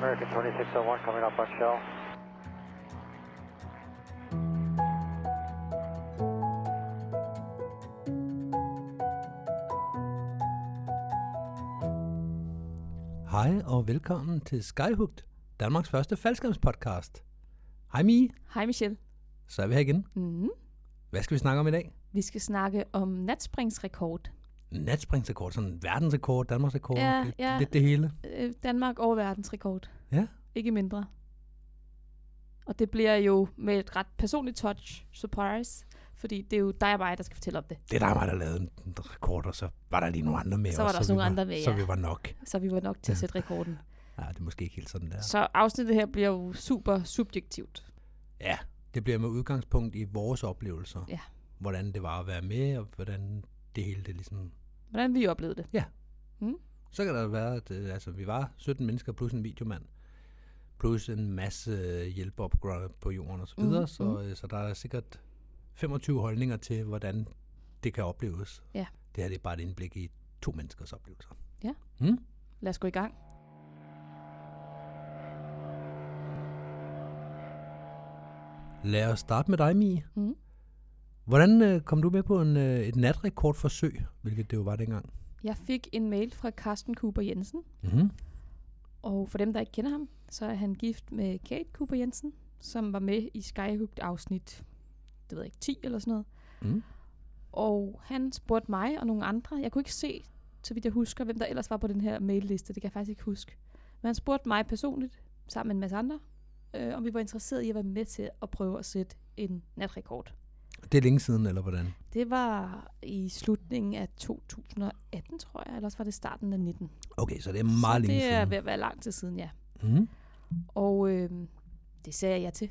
American 2601 coming up on shell. Hej og velkommen til Skyhugt, Danmarks første faldskærmspodcast. Hej Mie, Hej Michelle. så er vi her igen. Mm. Hvad skal vi snakke om i dag? Vi skal snakke om natspringsrekord. Natspringsrekord, sådan verdensrekord, Danmarksrekord, Ja, lidt, ja. lidt det hele. Øh, Danmark over verdensrekord. Ja. Ikke mindre. Og det bliver jo med et ret personligt touch surprise, fordi det er jo dig og mig, der skal fortælle om det. Det er der mig, der lavede en rekord, og så var der lige nogle andre med Så var der også vi nogle andre med, Så ja. vi var nok. Så vi var nok til at sætte rekorden. Ja, det er måske ikke helt sådan der. Så afsnittet her bliver jo super subjektivt. Ja, det bliver med udgangspunkt i vores oplevelser. Ja. Hvordan det var at være med, og hvordan det hele det ligesom... Hvordan vi oplevede det. Så kan der være, at øh, altså, vi var 17 mennesker plus en videomand, plus en masse øh, hjælpere på, jorden og så videre, Mhm, så, øh, så der er sikkert 25 holdninger til, hvordan det kan opleves. Ja. Det her det er bare et indblik i to menneskers oplevelser. Ja. Hmm? Lad os gå i gang. Lad os starte med dig, Mie. Mm. Hvordan øh, kom du med på en, øh, et natrekordforsøg, hvilket det jo var dengang? Jeg fik en mail fra Carsten Cooper Jensen, Mm-hmm. Og for dem, der ikke kender ham, så er han gift med Kate Cooper Jensen, som var med i Skyhooked afsnit, det ved jeg ikke, 10 eller sådan noget. Mm. Og han spurgte mig og nogle andre, jeg kunne ikke se, så vidt jeg husker, hvem der ellers var på den her mailliste, det kan jeg faktisk ikke huske. Men han spurgte mig personligt, sammen med en masse andre, øh, om vi var interesseret i at være med til at prøve at sætte en natrekord. Det er længe siden, eller hvordan? Det var i slutningen af 2018, tror jeg, ellers var det starten af 19. Okay, så det er meget så længe det er siden. ved at være lang tid siden, ja. Mm. Og øh, det sagde jeg ja til.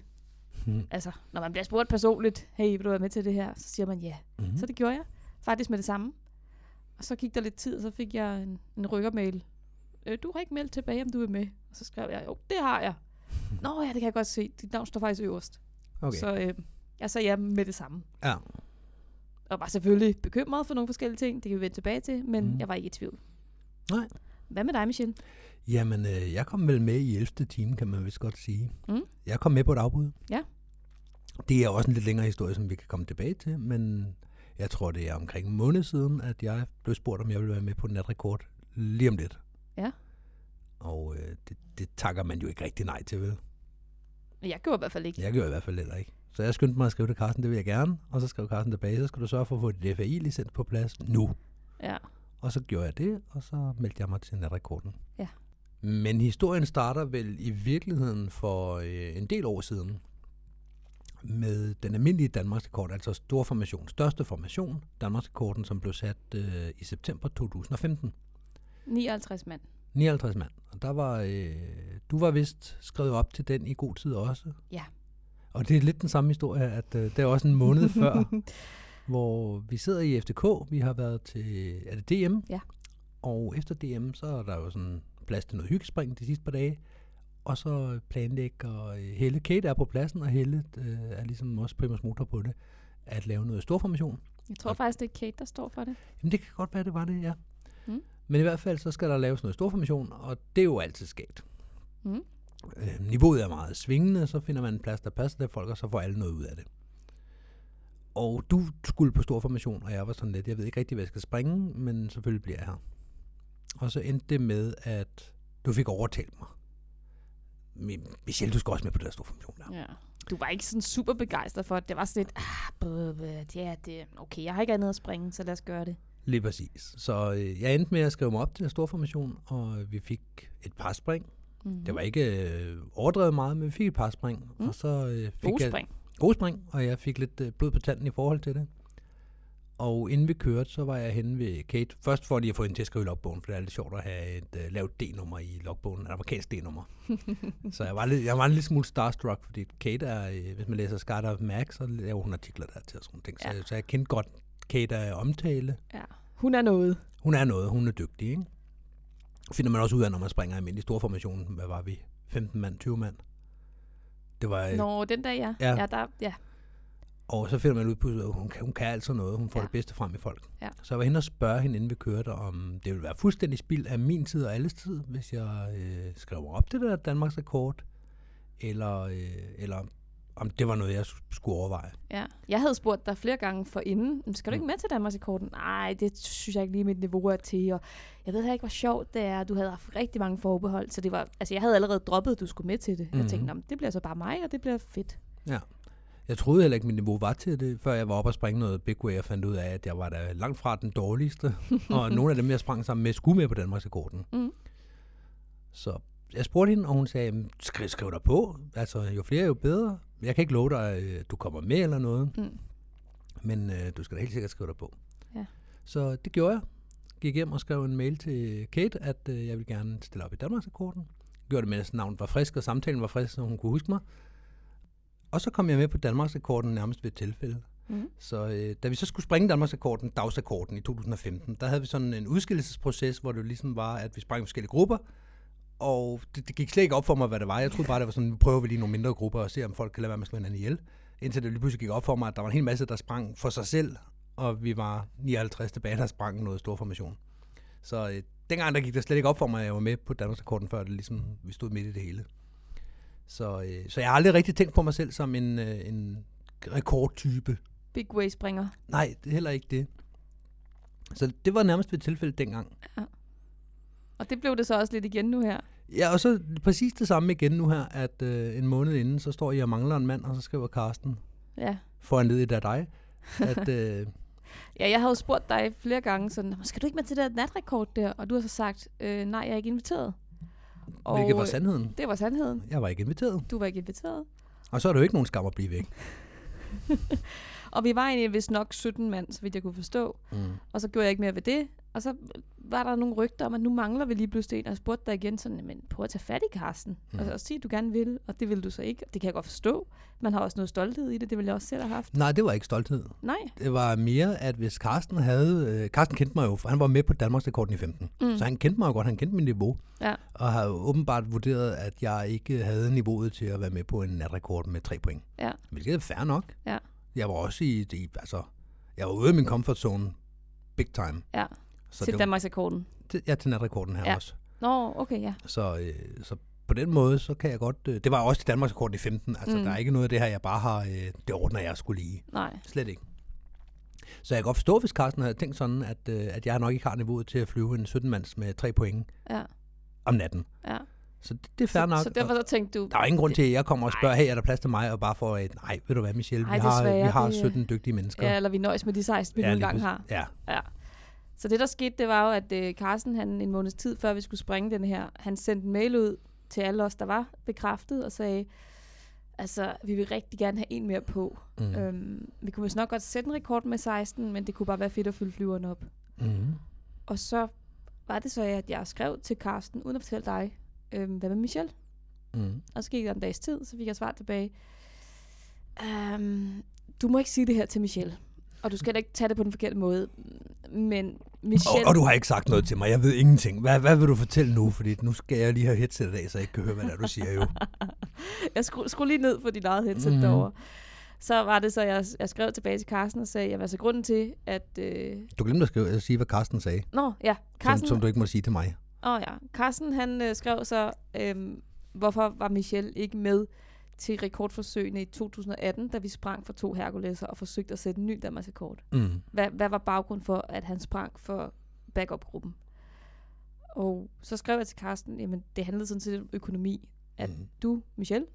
Mm. Altså, når man bliver spurgt personligt, hey, vil du være med til det her? Så siger man ja. Mm. Så det gjorde jeg. Faktisk med det samme. Og så gik der lidt tid, og så fik jeg en, en rykkermail. Øh, du har ikke meldt tilbage, om du er med. Og så skrev jeg, jo, det har jeg. Nå ja, det kan jeg godt se. Dit navn står faktisk øverst. Okay. Så øh, jeg sagde ja med det samme. Ja. Og var selvfølgelig bekymret for nogle forskellige ting. Det kan vi vende tilbage til, men mm. jeg var ikke i tvivl. Nej. Hvad med dig, Michelle? Jamen, øh, jeg kom vel med i 11. time, kan man vist godt sige. Mm. Jeg kom med på et afbud. Ja. Det er også en lidt længere historie, som vi kan komme tilbage til, men jeg tror, det er omkring en måned siden, at jeg blev spurgt, om jeg ville være med på natrekord lige om lidt. Ja. Og øh, det, det takker man jo ikke rigtig nej til, vel? Jeg gjorde i hvert fald ikke. Jeg gjorde i hvert fald heller ikke. Så jeg skyndte mig at skrive til Carsten, det vil jeg gerne. Og så skrev Carsten tilbage, så skal du sørge for at få dit FAI-licens på plads nu. Ja. Og så gjorde jeg det, og så meldte jeg mig til natrekorden. Ja. Men historien starter vel i virkeligheden for øh, en del år siden med den almindelige Danmarksrekord, altså stor formation, største formation, Danmarksrekorden, som blev sat øh, i september 2015. 59 mand. 59 mand. Og der var, øh, du var vist skrevet op til den i god tid også. Ja. Og det er lidt den samme historie, at øh, det er også en måned før, hvor vi sidder i FDK. Vi har været til, er det DM? Ja. Og efter DM, så er der jo sådan plads til noget hyggespring de sidste par dage. Og så planlægger øh, Helle, Kate er på pladsen, og Helle øh, er ligesom også primus motor på det, at lave noget storformation. Jeg tror faktisk, det er Kate, der står for det. Jamen det kan godt være, det var det, ja. Mm. Men i hvert fald, så skal der laves noget storformation, og det er jo altid skægt. Mm. Øh, niveauet er meget svingende, så finder man en plads, der passer til folk, og så får alle noget ud af det. Og du skulle på stor formation, og jeg var sådan lidt, jeg ved ikke rigtig, hvad jeg skal springe, men selvfølgelig bliver jeg her. Og så endte det med, at du fik overtalt mig. Mi- Michelle, du skal også med på det der store formation der. Ja. Du var ikke sådan super begejstret for det. Det var sådan lidt, ah, bøh, bøh, ja, det, okay, jeg har ikke andet at springe, så lad os gøre det. Lige præcis. Så øh, jeg endte med at skrive mig op til den store formation, og vi fik et par spring. Mm-hmm. Det var ikke øh, overdrevet meget, men vi fik et par spring. Mm. Og så øh, fik Gode jeg spring. gode spring, og jeg fik lidt øh, blod på tanden i forhold til det. Og inden vi kørte, så var jeg henne ved Kate. Først for lige at få hende til at skrive i logbogen, for det er lidt sjovt at have et uh, lavt D-nummer i logbogen, et amerikansk D-nummer. så jeg var, lidt, jeg var en lille smule starstruck, fordi Kate er, øh, hvis man læser Skydive Max, så laver hun artikler der til og sådan ting. Så, Ja. så jeg kendte godt Kate af omtale. Ja. Hun er noget. Hun er noget, hun er dygtig, ikke? Finder man også ud af, når man springer i almindelig storformation. Hvad var vi? 15 mand, 20 mand? Det var, øh, Nå, den dag, ja. Ja. Ja, der, ja. Og så finder man ud på, at hun kan, hun kan altså noget. Hun får ja. det bedste frem i folk. Ja. Så jeg var henne og spørge hende, inden vi kørte, om det ville være fuldstændig spild af min tid og alles tid, hvis jeg øh, skrev op det der Danmarks rekord, eller, øh, eller om det var noget, jeg skulle overveje. Ja. Jeg havde spurgt dig flere gange for inden, "Men skal du ikke Mm. med til Danmarks rekorden? Nej, det synes jeg ikke lige mit niveau er til. Og jeg ved heller ikke, hvor sjovt det er. Du havde haft rigtig mange forbehold, så det var, altså jeg havde allerede droppet, at du skulle med til det. Jeg Mhm. tænkte, "Nå, men det bliver så bare mig, og det bliver fedt. Jeg troede heller ikke, mit niveau var til det, før jeg var oppe og springe noget Big Way og fandt ud af, at jeg var da langt fra den dårligste. og nogle af dem, jeg sprang sammen med, skulle med på Danmarks rekorden. Mm. Så jeg spurgte hende, og hun sagde, "Jamen, skriv, skriv dig på. Altså, jo flere, jo bedre. Jeg kan ikke love dig, at du kommer med eller noget, Mm. men øh, du skal da helt sikkert skrive dig på. Ja. Så det gjorde jeg. Gik hjem og skrev en mail til Kate, at øh, jeg ville gerne stille op i Danmarks rekorden. Gjorde det, mens navnet var frisk, og samtalen var frisk, så hun kunne huske mig. Og så kom jeg med på Danmarks rekorden nærmest ved et tilfælde. Mm. Så øh, da vi så skulle springe Danmarks rekorden, dagsrekorden i 2015, der havde vi sådan en udskillelsesproces, hvor det ligesom var, at vi sprang i forskellige grupper, og det, det gik slet ikke op for mig, hvad det var. Jeg troede bare, det var sådan, prøver vi lige nogle mindre grupper og se, om folk kan lade være med at slå hinanden ihjel. Indtil det lige pludselig gik op for mig, at der var en hel masse, der sprang for sig selv, og vi var 59 tilbage, der sprang noget stor formation. Så øh, dengang der gik det slet ikke op for mig, at jeg var med på Danmarks rekorden, før det ligesom, vi stod midt i det hele. Så, øh, så jeg har aldrig rigtig tænkt på mig selv som en, øh, en rekordtype. Big Way springer. Nej, det er heller ikke det. Så det var nærmest ved tilfælde dengang. Og det blev det så også lidt igen nu her. Ja, og så præcis det samme igen nu her, at øh, en måned inden, så står jeg og mangler en mand, og så skriver Karsten, Ja. foranledet af dig, at øh, Ja, jeg jo spurgt dig flere gange sådan, "Nå, skal du ikke med til det der natrekord der? Og du har så sagt, øh, nej, jeg er ikke inviteret. Og hvilket var sandheden. Det var sandheden. Jeg var ikke inviteret. Du var ikke inviteret. Og så er det jo ikke nogen skam at blive væk. Og vi var egentlig vist nok 17 mand, så vidt jeg kunne forstå. Mm. Og så gjorde jeg ikke mere ved det. Og så var der nogle rygter om, at nu mangler vi lige pludselig en. Og jeg spurgte dig igen sådan, men prøv at tage fat i Karsten. Mm. Og, og sige, at du gerne vil. Og det vil du så ikke. Det kan jeg godt forstå. Man har også noget stolthed i det. Det ville jeg også selv have haft. Nej, det var ikke stolthed. Nej. Det var mere, at hvis Karsten havde... Øh, Karsten kendte mig jo, for han var med på Danmarks rekorden i 15. Mm. Så han kendte mig jo godt, han kendte mit niveau. Ja. Og har åbenbart vurderet, at jeg ikke havde niveauet til at være med på en natrekord med tre point. Ja. Hvilket er fair nok. Ja. Jeg var også i, i altså, jeg var ude af min comfort zone big time. Ja. Så til det var, Danmarks rekorden. til, ja, til natrekorden her Ja. også. Nå, okay, ja. Så, øh, så på den måde, så kan jeg godt... Øh, det var også til Danmarks rekorden i 15. Altså, mm. der er ikke noget af det her, jeg bare har... Øh, det ordner jeg skulle lige. Nej. Slet ikke. Så jeg kan godt forstå, hvis Carsten havde tænkt sådan, at, øh, at jeg nok ikke har niveauet til at flyve en 17-mands med tre point Ja. om natten. ja. Så det, det er fair så, nok. så derfor så tænkte du, Der er ingen grund til, at jeg kommer og spørger, hey, er der plads til mig? Og bare får et, nej, ved du hvad, Michelle, Ej, vi, har, vi har det- 17 dygtige mennesker. ja, eller vi nøjes med de 16, vi ja, nu engang har. Ja, Ja. Så det, der skete, det var jo, at øh, Carsten, han en måneds tid før vi skulle springe den her, han sendte en mail ud til alle os, der var bekræftet, og sagde, altså, vi vil rigtig gerne have en mere på. Mm. Øhm, vi kunne vist nok godt sætte en rekord med 16, men det kunne bare være fedt at fylde flyveren op. Mm. Og så var det så, at jeg skrev til Carsten, uden at fortælle dig, øhm, hvad med Michelle? Mm. Og så gik der en dags tid, så fik jeg svar tilbage. Um, du må ikke sige det her til Michelle. Og du skal ikke tage det på den forkerte måde. Men Michelle... Og, og du har ikke sagt noget til mig. Jeg ved ingenting. Hvad, hvad vil du fortælle nu? Fordi nu skal jeg lige have headsetet af, så jeg ikke kan høre, hvad det er, du siger jo. jeg skru, skru lige ned for dit eget headset mm. derovre. Så var det så, jeg, jeg skrev tilbage til Carsten og sagde, at altså grunden til, at... Øh... Du glemte at, skrive, at sige, hvad Carsten sagde, Nå, ja. som, Carsten, som du ikke må sige til mig. Åh oh, ja. Carsten, han øh, skrev så, øh, hvorfor var Michelle ikke med til rekordforsøgene i 2018, da vi sprang for to Herculeser og forsøgte at sætte en ny Danmarks rekord. Mm. Hvad, hvad var baggrund for, at han sprang for backup-gruppen? Og så skrev jeg til Carsten, jamen det handlede sådan set om økonomi. At Mm. du, Michelle,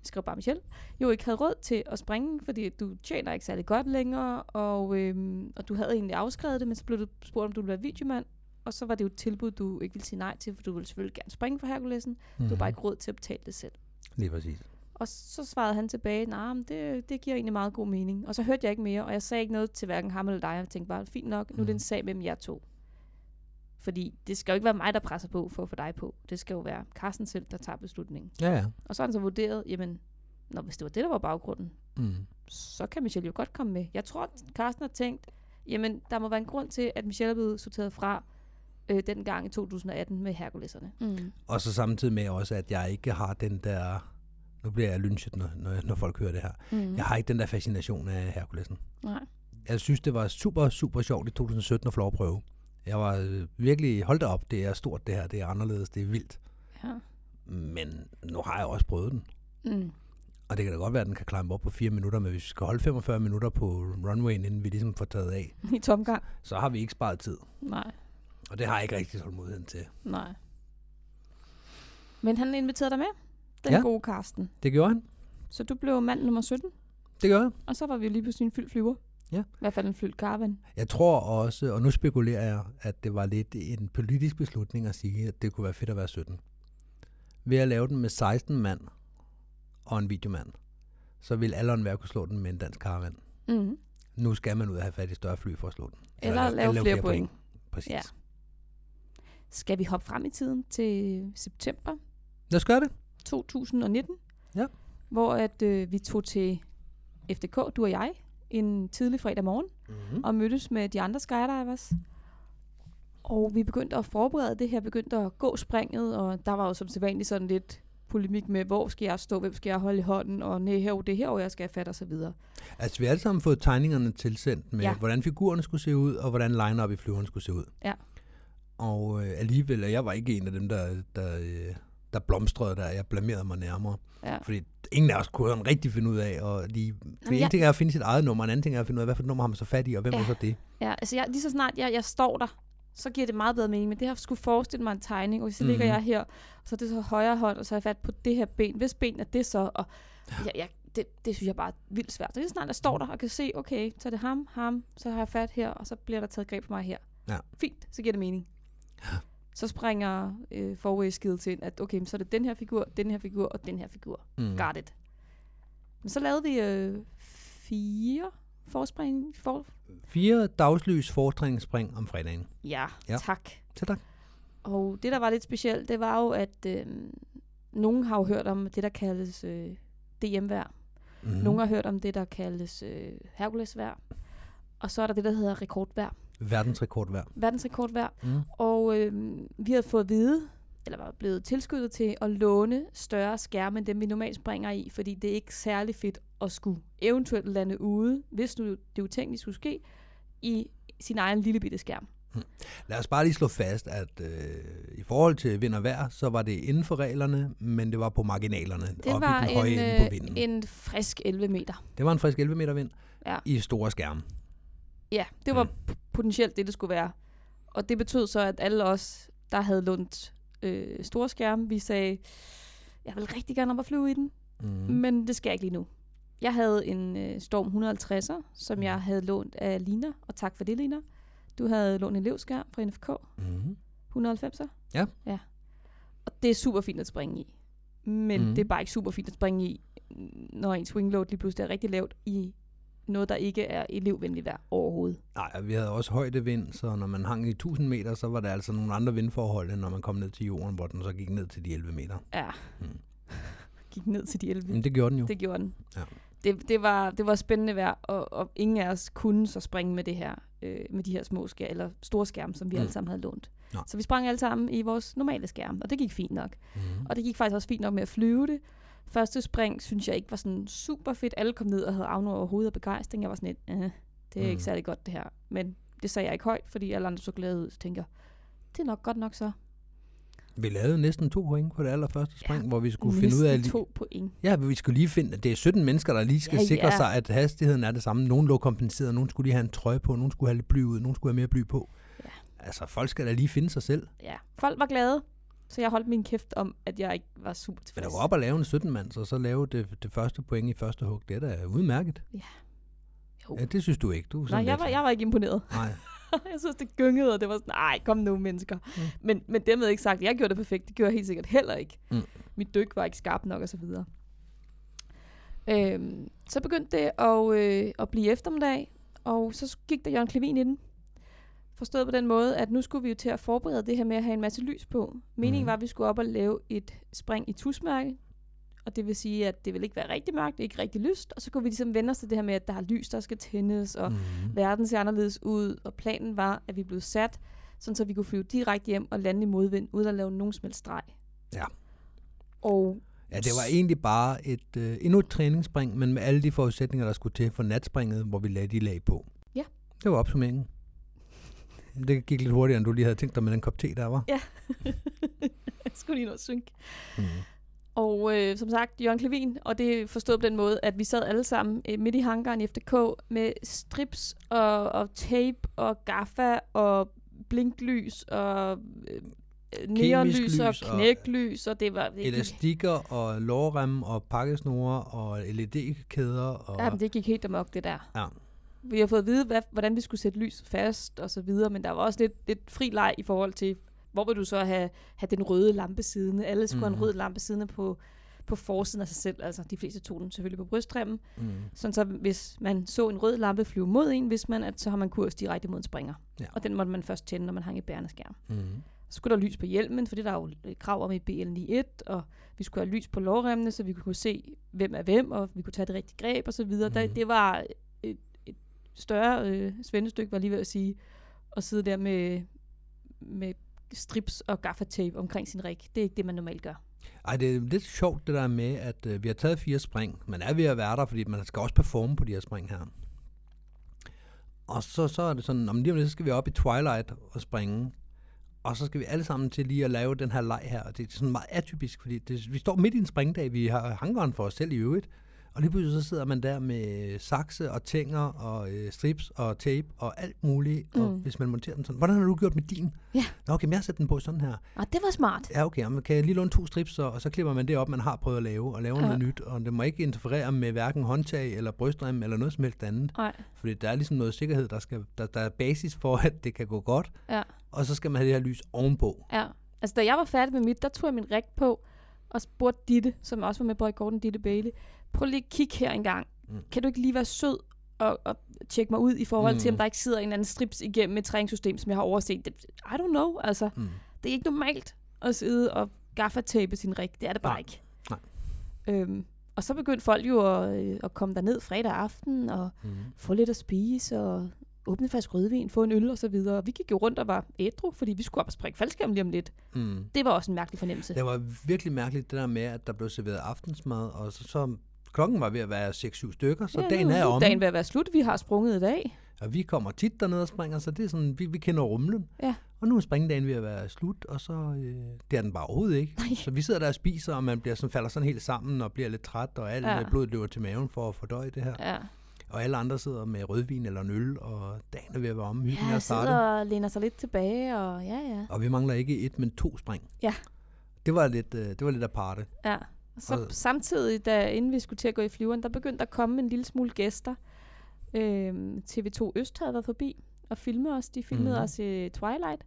jeg skrev bare Michelle, jo ikke havde råd til at springe, fordi du tjener ikke særlig godt længere, og, øhm, og du havde egentlig afskrevet det, men så blev du spurgt, om du ville være videomand, og så var det jo et tilbud, du ikke ville sige nej til, for du ville selvfølgelig gerne springe for Herkulesen. Du har bare ikke råd til at betale det selv. Lige præcis. Og så svarede han tilbage, nej, nah, det, det giver egentlig meget god mening. Og så hørte jeg ikke mere, og jeg sagde ikke noget til hverken ham eller dig. Jeg tænkte bare, fint nok, nu er det en Mhm. sag mellem jer to. Fordi det skal jo ikke være mig, der presser på for at få dig på. Det skal jo være Carsten selv, der tager beslutningen. Ja, ja. Og så har han så vurderet, jamen, når hvis det var det, der var baggrunden, Mm. så kan Michelle jo godt komme med. Jeg tror, Carsten har tænkt, jamen, der må være en grund til, at Michelle er blevet sorteret fra øh, den gang i 2018 med Herkuleserne. Mm. Og så samtidig med også, at jeg ikke har den der Nu bliver jeg lynchet, når, når, når folk hører det her. Mm. Jeg har ikke den der fascination af Herkulesen. Nej. Jeg synes, det var super, super sjovt i 2017 at få lov at prøve. Jeg var øh, virkelig, hold da op, det er stort det her, det er anderledes, det er vildt. Ja. Men nu har jeg også prøvet den. Mm. Og det kan da godt være, at den kan klemme op på 4 minutter, men hvis vi skal holde 45 minutter på runwayen, inden vi ligesom får taget af, I tomgang. så har vi ikke sparet tid. Nej. Og det har jeg ikke rigtig tålmodigheden til. Nej. Men han inviterede dig med, den Ja. gode Karsten. Det gjorde han. Så du blev mand nummer 17, Det gør jeg. og så var vi jo lige pludselig en fyldt flyver. Ja. I hvert fald en fyldt caravan. Jeg tror også, og nu spekulerer jeg, at det var lidt en politisk beslutning at sige, at det kunne være fedt at være 17. Ved at lave den med 16 mand og en videomand, så vil alle være kunne slå den med en dansk karavan. Mm. Nu skal man ud og have fat i større fly for at slå den. Eller, lave, flere, flere point. Præcis. Ja. Skal vi hoppe frem i tiden til september Lad os gøre det. 2019? Ja. Hvor at øh, vi tog til FDK, du og jeg, en tidlig fredag morgen, Mm-hmm. og mødtes med de andre skydivers. Og vi begyndte at forberede det her, begyndte at gå springet, og der var jo som sædvanligt sådan lidt polemik med, hvor skal jeg stå, hvem skal jeg holde i hånden, og nej, her, det her, og jeg skal have fat, og så videre. Altså, vi har alle sammen fået tegningerne tilsendt med. Ja. hvordan figurerne skulle se ud, og hvordan line-up i flyveren skulle se ud. Ja. Og øh, alligevel, og jeg var ikke en af dem, der, der, øh, der blomstrede der. Jeg blamerede mig nærmere. Ja. Fordi ingen af os kunne sådan rigtig finde ud af. Og lige, Jamen, en jeg- ting er at finde sit eget nummer, en anden ting er at finde ud af, hvad for nummer har man så fat i, og hvem Ja. er så det? Ja, altså jeg, lige så snart jeg, jeg står der, så giver det meget bedre mening, men det har skulle forestille mig en tegning, og så ligger Mhm. jeg her, og så er det så højre hånd, og så har jeg fat på det her ben. Hvis ben er det så, og jeg, jeg, det, det synes jeg bare er vildt svært. Så lige så snart jeg står der og kan se, okay, så er det ham, ham, så har jeg fat her, og så bliver der taget greb på mig her. Ja. Fint, så giver det mening. Så springer øh, forway skills ind, at okay, så er det den her figur, den her figur og den her figur. Mm. Got it. Men så lavede vi øh, fire forspring, for, Fire dagslys fortræningsspring om fredagen. Ja, Ja. tak. Så tak. Og det, der var lidt specielt, det var jo, at øh, nogen har jo hørt om det, der kaldes øh, DM-vær. Mm. Nogle har hørt om det, der kaldes øh, Hercules-vær. Og så er der det, der hedder rekordvær. Verdensrekord hver. Verdensrekordvær. Mm. Og øh, vi havde fået at vide, eller var blevet tilskuddet til at låne større skærme, end dem vi normalt springer i, fordi det er ikke særlig fedt at skulle eventuelt lande ude, hvis nu det utænkeligt skulle ske, i sin egen lille bitte skærm. Lad os bare lige slå fast, at øh, i forhold til vind og vejr, så var det inden for reglerne, men det var på marginalerne, Det var i den høje en, ende på øh, vinden. en frisk 11 meter. Det var en frisk 11 meter vind Ja. i store skærme. Ja, det var Mm. potentielt det, det skulle være. Og det betød så, at alle os, der havde lånt øh, store skærme, vi sagde, jeg vil rigtig gerne op og flyve i den, Mm. men det skal jeg ikke lige nu. Jeg havde en øh, Storm 150'er, som Mm. jeg havde lånt af Lina, og tak for det, Lina. Du havde lånt en elevskærm fra NFK, Mm. 190'er. Ja. ja. Og det er super fint at springe i. Men mm. det er bare ikke super fint at springe i, når ens wingload lige pludselig er rigtig lavt i noget, der ikke er elevvenligt vejr overhovedet. Nej, vi havde også højdevind, så når man hang i 1000 meter, så var der altså nogle andre vindforhold, end når man kom ned til jorden, hvor den så gik ned til de 11 meter. Ja. Mm. Gik ned til de 11. Men det gjorde den jo. Det gjorde den. Ja. Det, det, var, det var spændende vejr, og, og ingen af os kunne så springe med det her, øh, med de her små skærme, eller store skærme, som vi mm. alle sammen havde lånt. Nå. Så vi sprang alle sammen i vores normale skærm, og det gik fint nok. Mm. Og det gik faktisk også fint nok med at flyve det. Første spring synes jeg ikke var sådan super fedt. Alle kom ned og havde afnået over hovedet af begejstring. Jeg var sådan lidt, det er Mm. ikke særlig godt det her. Men det sagde jeg ikke højt, fordi alle andre så glade ud. Så tænker det er nok godt nok så. Vi lavede næsten to point på det allerførste spring, Ja, hvor vi skulle finde ud af... Næsten to point. Ja, vi skulle lige finde... Det er 17 mennesker, der lige skal Ja, sikre ja. sig, at hastigheden er det samme. Nogle lå kompenseret, nogle skulle lige have en trøje på, nogle skulle have lidt bly ud, nogle skulle have mere bly på. Ja. Altså, folk skal da lige finde sig selv. Ja, folk var glade. Så jeg holdt min kæft om, at jeg ikke var super Men tilfreds. at gå op og lave en 17-mands, og så lave det, det første point i første hug, det er da udmærket. Jo. Ja, det synes du ikke. Du Nej, jeg lidt- var, jeg var ikke imponeret. Nej. jeg synes, det gyngede, og det var sådan, nej, kom nu, mennesker. Mm. Men, men dermed ikke sagt, at jeg gjorde det perfekt. Det gjorde jeg helt sikkert heller ikke. Mm. Mit dyk var ikke skarpt nok, og så videre. Øhm, så begyndte det at, øh, at blive eftermiddag, og så gik der Jørgen Klevin i den. Forstået på den måde, at nu skulle vi jo til at forberede det her med at have en masse lys på. Meningen Mhm. var, at vi skulle op og lave et spring i tusmærke, og det vil sige, at det vil ikke være rigtig mørkt, det er ikke rigtig lyst, og så kunne vi ligesom vende os til det her med, at der er lys, der skal tændes, og Mm. verden ser anderledes ud, og planen var, at vi blev sat, sådan så vi kunne flyve direkte hjem og lande i modvind, uden at lave nogen som helst streg. Ja. Og Ja, det var egentlig bare et, øh, endnu et træningsspring, men med alle de forudsætninger, der skulle til for natspringet, hvor vi lagde de lag på. Ja. Det var opsummeringen. Det gik lidt hurtigere, end du lige havde tænkt dig med den kop te, der var. Ja. jeg skulle lige nå at synke. Mm. Og øh, som sagt, Jørgen Klevin, og det forstået på den måde, at vi sad alle sammen øh, midt i hangaren i FDK med strips og, og tape og gaffa og blinklys og øh, neonlys og lys og- knæklys, og det var... Det gik, Elastikker og lårrem og pakkesnore og LED-kæder. Og, jamen, det gik helt amok, det der. Ja. Vi har fået at vide, hvad, hvordan vi skulle sætte lys fast og så videre, men der var også lidt, lidt fri leg i forhold til, hvor vil du så have, have den røde lampe siddende. Alle skulle mm. have Mhm. en rød lampe siddende på, på forsiden af sig selv. Altså, de fleste tog den selvfølgelig på brystremmen. Mm. Sådan så, hvis man så en rød lampe flyve mod en, hvis man, at, så har man kurs direkte mod en springer. Ja. Og den måtte man først tænde, når man hang i bærende skærm. Mm. Så skulle der lys på hjelmen, for det er der jo krav om i BL91, og vi skulle have lys på lårremmene, så vi kunne se, hvem er hvem, og vi kunne tage det rigtige greb og så videre. Mm. Der, Mhm. det var større øh, svendestykke, var lige ved at sige, at sidde der med, med strips og gaffatape omkring sin rig. Det er ikke det, man normalt gør. Ej, det er lidt sjovt det der med, at øh, vi har taget fire spring. Man er ved at være der, fordi man skal også performe på de her spring her. Og så, så er det sådan, om lige om lidt, så skal vi op i Twilight og springe. Og så skal vi alle sammen til lige at lave den her leg her. Og det er sådan meget atypisk, fordi det, vi står midt i en springdag. Vi har hangeren for os selv i øvrigt. Og lige pludselig så sidder man der med sakse og tænger og øh, strips og tape og alt muligt. Mm. Og hvis man monterer den sådan, hvordan har du gjort med din? Ja. Nå, okay, men jeg sat den på sådan her. Og det var smart. Ja, okay. Jamen, kan jeg lige låne to strips, og, og så klipper man det op, man har prøvet at lave, og laver ja. Noget nyt. Og det må ikke interferere med hverken håndtag eller brystrem eller noget som helst andet. Nej, Fordi der er ligesom noget sikkerhed, der, skal, der, der er basis for, at det kan gå godt. ja. Og så skal man have det her lys ovenpå. Ja, altså da jeg var færdig med mit, der tog jeg min rig på og spurgte Ditte, som også var med på rekorden, Ditte Bailey, prøv lige at kigge her engang. Mm. Mm. Kan du ikke lige være sød og, og tjekke mig ud i forhold mm. til, Mm. om der ikke sidder en eller anden strips igennem et træningssystem, som jeg har overset? Det, I don't know, altså. Mm. Det er ikke normalt at sidde og gaffatape sin rig. Det er det bare Nej. ikke. Nej. Øhm, og så begyndte folk jo at, øh, at komme derned fredag aften og Mm. få lidt at spise og åbne fast rødvin, få en øl og så videre. Vi gik jo rundt og var ædru, fordi vi skulle op og springe faldskærm lige om lidt. Mm. Det var også en mærkelig fornemmelse. Det var virkelig mærkeligt, det der med, at der blev serveret aftensmad, og så, så klokken var ved at være 6-7 stykker, så ja, dagen nu, er om. dagen ved at være slut. Vi har sprunget i dag. Og vi kommer tit derned og springer, så det er sådan, vi, vi kender rumlen. Ja. Og nu er springdagen ved at være slut, og så øh, det er den bare overhovedet ikke. Nej. Så vi sidder der og spiser, og man bliver sådan, falder sådan helt sammen og bliver lidt træt, og alt Ja. blodet løber til maven for at fordøje det her. Ja, Og alle andre sidder med rødvin eller en øl, og dagen er ved at være om, hyggen er ja sidder startet. og læner sig lidt tilbage, og ja, ja. Og vi mangler ikke et, men to spring. Ja. Det var lidt, øh, det var lidt aparte. ja. Så Og- samtidig, da, inden vi skulle til at gå i flyveren, der begyndte at komme en lille smule gæster. Øhm, TV2 Øst havde været forbi og filme os. De filmede mm. os i Twilight.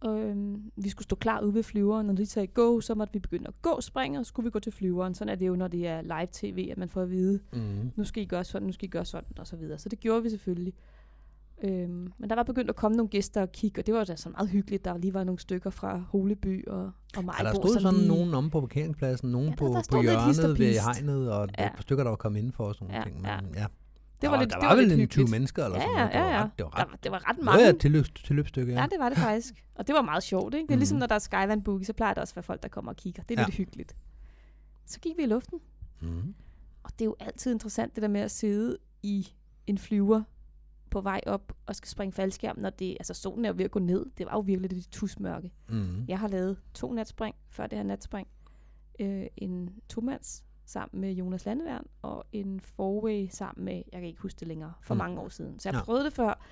Og, øhm, vi skulle stå klar ude ved flyveren. Når de sagde go, så måtte vi begynde at gå springet, og skulle vi gå til flyveren. Sådan er det jo, når det er live tv, at man får at vide, Mm. nu skal I gøre sådan, nu skal I gøre sådan, og så videre. Så det gjorde vi selvfølgelig. Øhm, men der var begyndt at komme nogle gæster og kigge, og det var da så meget hyggeligt. Der lige var nogle stykker fra Holeby og, og Majbo. Ja, der stod som sådan lige- nogen om på parkeringspladsen, nogen Ja, ja, der- på, der på hjørnet ved hegnet, og ja. Ja. et par stykker, der var kommet indenfor og sådan nogle Ja, ting. Men, ja. ja. Det der var, var, lidt, der det var, vel lidt en 20 hyggeligt. mennesker eller Ja, sådan noget. ja, Det var ja. ret, det var Der, ret var- det var ret mange. af et tilløb, tilløbsstykke, ja. Ja, det var det faktisk. Og det var meget sjovt, ikke? Det er ligesom, Mhm. når der er Skyvand Boogie, så plejer der også at være folk, der kommer og kigger. Det er Ja. lidt hyggeligt. Så gik vi i luften, Mm. og det er jo altid interessant, det der med at sidde i en flyver på vej op og skal springe faldskærm, når det, altså solen er jo ved at gå ned. Det var jo virkelig det tusmørke. Mm. Jeg har lavet to natspring før det her natspring. Øh, en tomands sammen med Jonas Landeværn, og en four sammen med, jeg kan ikke huske det længere, for Mm. mange år siden. Så jeg Ja. prøvede det før,